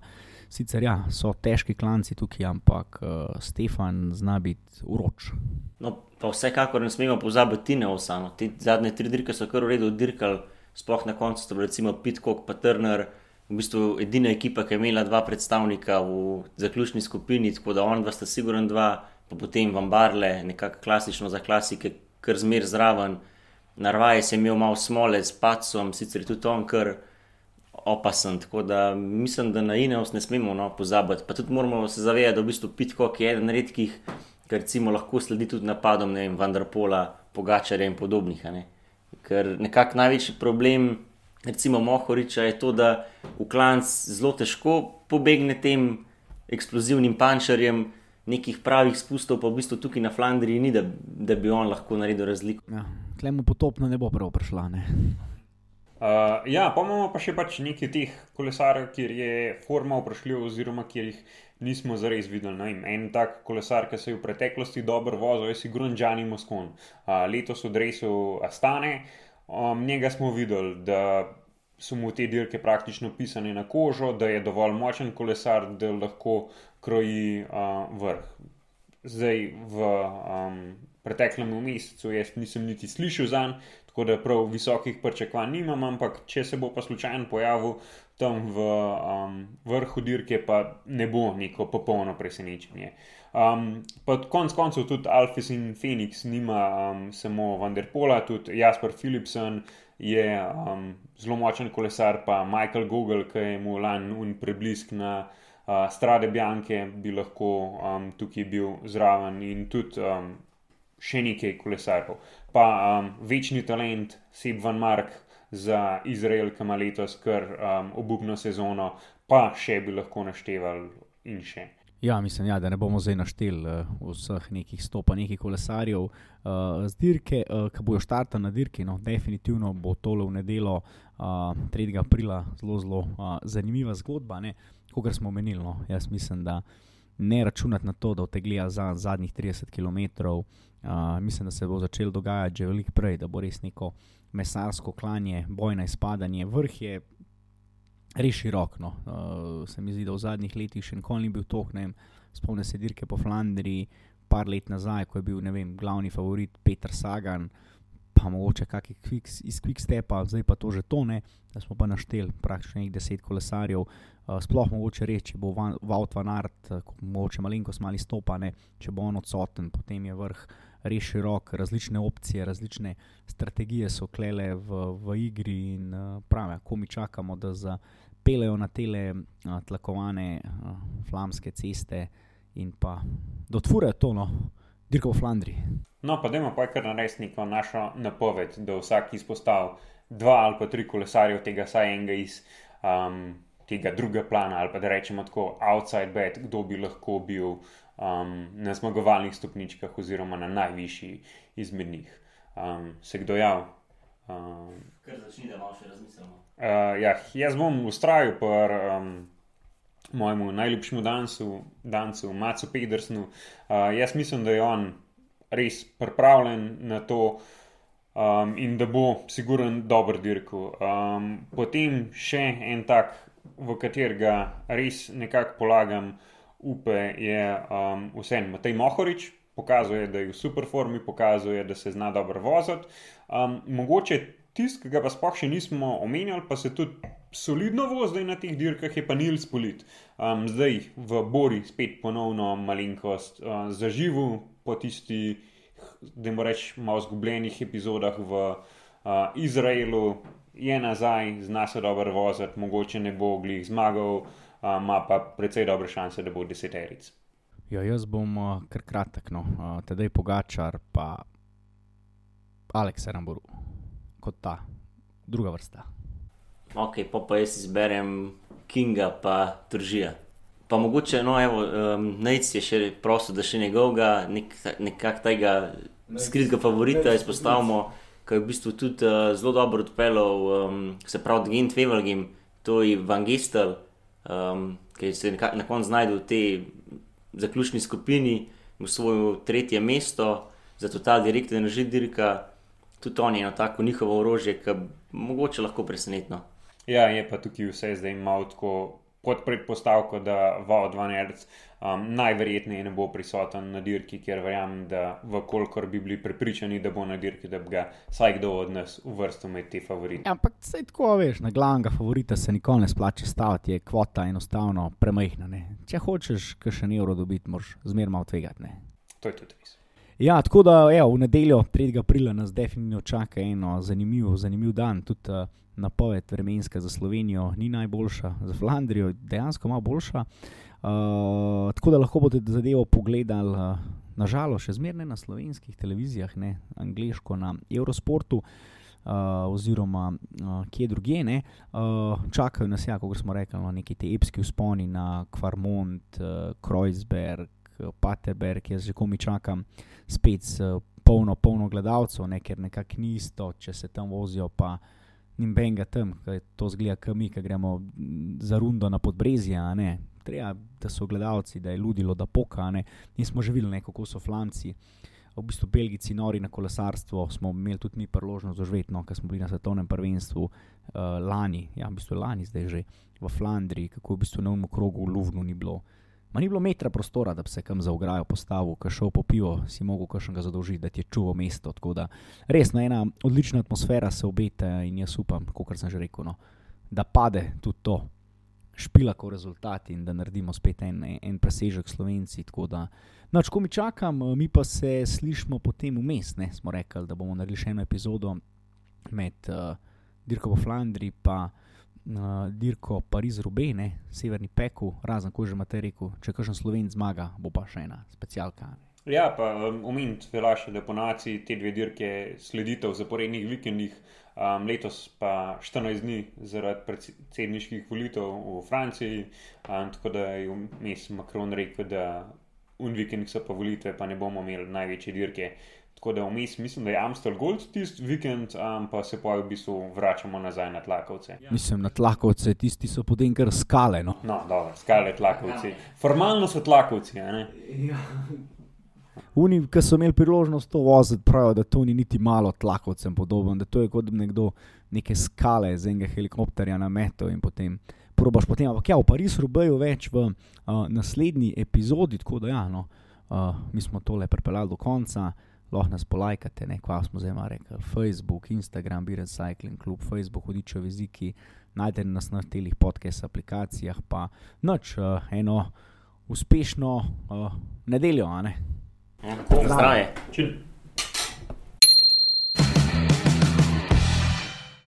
sicer ja, so težki klanci tukaj, ampak uh, Stefan zna biti uroč. No, pa vsekakor ne smemo pozabiti Tine Osano. Te zadnje tri dirke so kar v redu dirkali, sploh na koncu, to je recimo Pitcock, pa Turner. V bistvu edina ekipa, ki je imela dva predstavnika v zaključni skupini, tako da on dva sta sigurno dva pa potem vambarle, nekako klasično za klasike, kar zmer zraven. Narvaj sem imel malo smole s pacom, sicer tudi on kar opasen. Tako da mislim, da na Ineos ne smemo no, pozabiti. Pa tudi moramo se zavedati, da v bistvu Pitkok je eden redkih, ker recimo lahko sledi tudi napadom, ne vem, Vanderpola, Pogačarja in podobnih. Ne. Ker nekako največji problem, recimo Mohoriča, je to, da v klanc zelo težko pobegne tem eksplozivnim pančerjem nekih pravih spustov, pa v bistvu tukaj na Flandriji ni, da, da bi on lahko naredil razliko. Ja, Tlemu potopno ne bo prav prišla. Ne? Uh, ja, pa imamo pa še pač nekaj teh kolesarjev, kjer je forma vprašljiva, oziroma kjer jih nismo zares videli. No, en tak kolesar, ki se je v preteklosti dobro vozil, je Sigrun Džani Moskon. Uh, letos v Dresu Astane, um, njega smo videli, da so mu te dirke praktično pisane na kožo, da je dovolj močen kolesar, da lahko kroji uh, vrh. Zdaj v um, preteklem mesecu jaz nisem niti slišal za njim, tako da prav visokih pričakovanj nimam, ampak če se bo pa slučajno pojavil tam v um, vrhu dirke, pa ne bo neko popolno presenečenje. Um, pa konec koncev tudi Alfis in Phoenix nima um, samo Vanderpola, tudi Jasper Philipsen je um, zelo močen kolesar, pa Michael Google, ki je mu lani preblisk na uh, Strade Bianke, bi lahko um, tukaj bil zraven in tudi um, še nekaj kolesarjev. Pa um, večni talent, Seb Van Mark za Izrael, ki ima letos kar um, obupno sezono, pa še bi lahko našteval in še. Ja, mislim, ja, da ne bomo zdaj našteli uh, vseh nekih stopa, nekih kolesarjev uh, z dirke, uh, ki bojo štartali na dirki. No, definitivno bo tole v nedelo uh, 3. aprila zelo, zelo uh, zanimiva zgodba, kot smo omenili. No. Jaz mislim, da ne računati na to, da te gleda za zadnjih 30 km. Uh, mislim, da se bo začelo dogajati že veliko prej, da bo res neko mesarsko klanje, bojno izpadanje. Vrh je res širok. No. Uh, se mi zdi, da v zadnjih letih še nikoli ni bil tohnem. Spomnim se dirke po Flandriji, par let nazaj, ko je bil vem, glavni favorit Petr Sagan, pa mogoče kakšen quick, iz Quickstepa, zdaj pa to že tone, da smo pa našteli praktično nekaj deset kolesarjev. Uh, sploh mogoče reči, če bo Vaut van Art, uh, mogoče malenkost mali stopane, če bo on odsoten, potem je vrh res širok, različne opcije, različne strategije so klele v, v igri in uh, pravi, ko mi čakamo, da zapelejo na tele uh, tlakovane uh, flamske ceste in pa da odfurajo to, no, dirko v Flandriji. No, pa dajmo pa kar narediti neko našo napoved, da vsak izpostavi dva ali pa tri kolesarje tega, saj enega iz um, tega drugega plana, ali pa da rečemo tako outside bed, kdo bi lahko bil um, na zmagovalnih stopničkah oziroma na najvišji izmed njih. Um, se kdo jav? Um, Kar začni, da malo še razmislimo. Uh, ja, jaz bom ustrajal pri um, mojemu najljubšemu dancu, dancu Macu Pedersnu. Uh, jaz mislim, da je on res pripravljen na to. Um, in da bo, siguren, dober dirkal. Um, potem še en tak, v katerega res nekako polagam upe, je um, vsem Matej Mohorič, pokazuje, da je v super formi, pokazuje, da se zna dobro voziti. Um, mogoče tisti, ki ga pa sploh še nismo omenjali, pa se tudi solidno vozi na teh dirkah, je pa Nils Polit. Um, zdaj v Bori spet ponovno malenkost uh, zaživel po tistih, da moramo reči, malo zgubljenih epizodah v uh, Izraelu, je nazaj, zna se dobro voziti, mogoče ne bo glih zmagal, ima uh, pa precej dobre šanse, da bo deseteric. Ja, jaz bom uh, kar kratek, no. uh, tedaj Pogačar, pa Aleks Ramburu, kot ta druga vrsta. Ok, pa, pa jaz izberem Kinga, pa Tržija. Pa mogoče, no, evo, um, Nec je še prosil, da še njegovega, nek, nekako tega skritega favorita izpostavimo, ki je v bistvu tudi uh, zelo dobro odpeljal, um, se pravi, Gent Wevelgem, to je Van Gestel, um, ki se nekako na koncu znajde v tej zaključni skupini, v svojo tretje mesto, zato ta direktor enerži dirka, tudi on je eno tako njihovo orožje, ki mogoče lahko presenetno. Ja, je pa tukaj vse zdaj malo tako pod predpostavko, da Vaud van Erc um, najverjetneje ne bo prisoten na dirki, ker verjamem, da vkolikor bi bili prepričani, da bo na dirki, da bi ga vsaj kdo od nas uvrstil med te favorite. Ja, ampak se tako veš, na glavnega favorita se nikoli ne splače staviti, je kvota enostavno premajhna. Ne? Če hočeš še en evro dobiti, moraš zmerno tvegati. To je tudi res. Ja, tako da evo, v nedeljo 3. aprila nas definitivno čaka eno zanimiv, zanimiv dan. Tudi, uh, napoved vremenska za Slovenijo ni najboljša, za Flandrijo je dejansko malo boljša. Uh, tako da lahko boste zadevo pogledali, uh, nažalost, še zmeraj na slovenskih televizijah, ne angliško na Eurosportu. Uh, oziroma, uh, kje drugje, uh, čakajo nas, ja, kot smo rekli, no, neki ti epski usponi na Kvarmont, uh, Kreuzberg, Paterberg, jaz že komi čakam, spet uh, polno, polno gledalcev, ne, ker nekako ni isto, če se tam vozijo, pa uh, ni benga tam, ki to zgleda, kot mi, ki gremo za rundo na podbrezje. Treba, da so gledalci, da je ludilo, da poka. Nismo že videli, kako so flanci. V bistvu Belgijci, nori na kolesarstvo, smo imeli tudi mi priložnost doživeti, no, ker smo bili na svetovnem prvenstvu uh, lani, ja, v bistvu lani, zdaj že v Flandriji, kako v bistvu na umu krogu v Luvnu ni bilo. Ma ni bilo metra prostora, da bi se kam za ograjo postavil, ki šel po pivo, si mogel kar še ga zadolžiti, da ti je čuvo mesto. Da, resno, ena odlična atmosfera se obeta in jaz upam, kot sem že rekel, no, da pade tudi to, špila kot rezultat in da naredimo spet en, en presežek slovenci. Da, no, če mi čakam, mi pa se slišmo potem vmes, ne smo rekli, da bomo naredili še eno epizodo med uh, Dirko v Flandriji uh, dirko Pariz-Rubene, severni peku, razen ko že imate rekel, če kažem Slovenc zmaga, bo pa še ena specialka. Ja, pa omeniti um, velja še, da po naciji te dve dirke sledite v zaporednih vikendih, um, letos pa 14 dni zaradi predsedniških volitev v Franciji, um, tako da je vmes Macron rekel, da un vikend so pa volitve, pa ne bomo imeli največje dirke Tako da vmes mislim, da je Amstel Gold tisti vikend, um, pa se pa v bistvu vračamo nazaj na tlakovce. Ja. Mislim, na tlakovce, tisti so potem kar skale. No, no dobro, skale tlakovci. Formalno so tlakovci. Ja. Oni, ki so imeli priložnost to voziti, pravijo, da to ni niti malo tlakovcem podoben, da to je kot nekdo neke skale z enega helikopterja na metu in potem probaš potem. Ampak ja, v Parizu rubejo več v uh, naslednji epizodi, tako da ja, no, uh, mi smo tole pripeljali do konca lahko nas polajkate, ne kva smo zdaj rekli. Facebook, Instagram, Biren Cycling Club, Facebook, hodičo jeziki, najdete nas na teh podcast aplikacijah, pa noč uh, eno uspešno uh, nedeljo. Ne? Ja, Zdravo.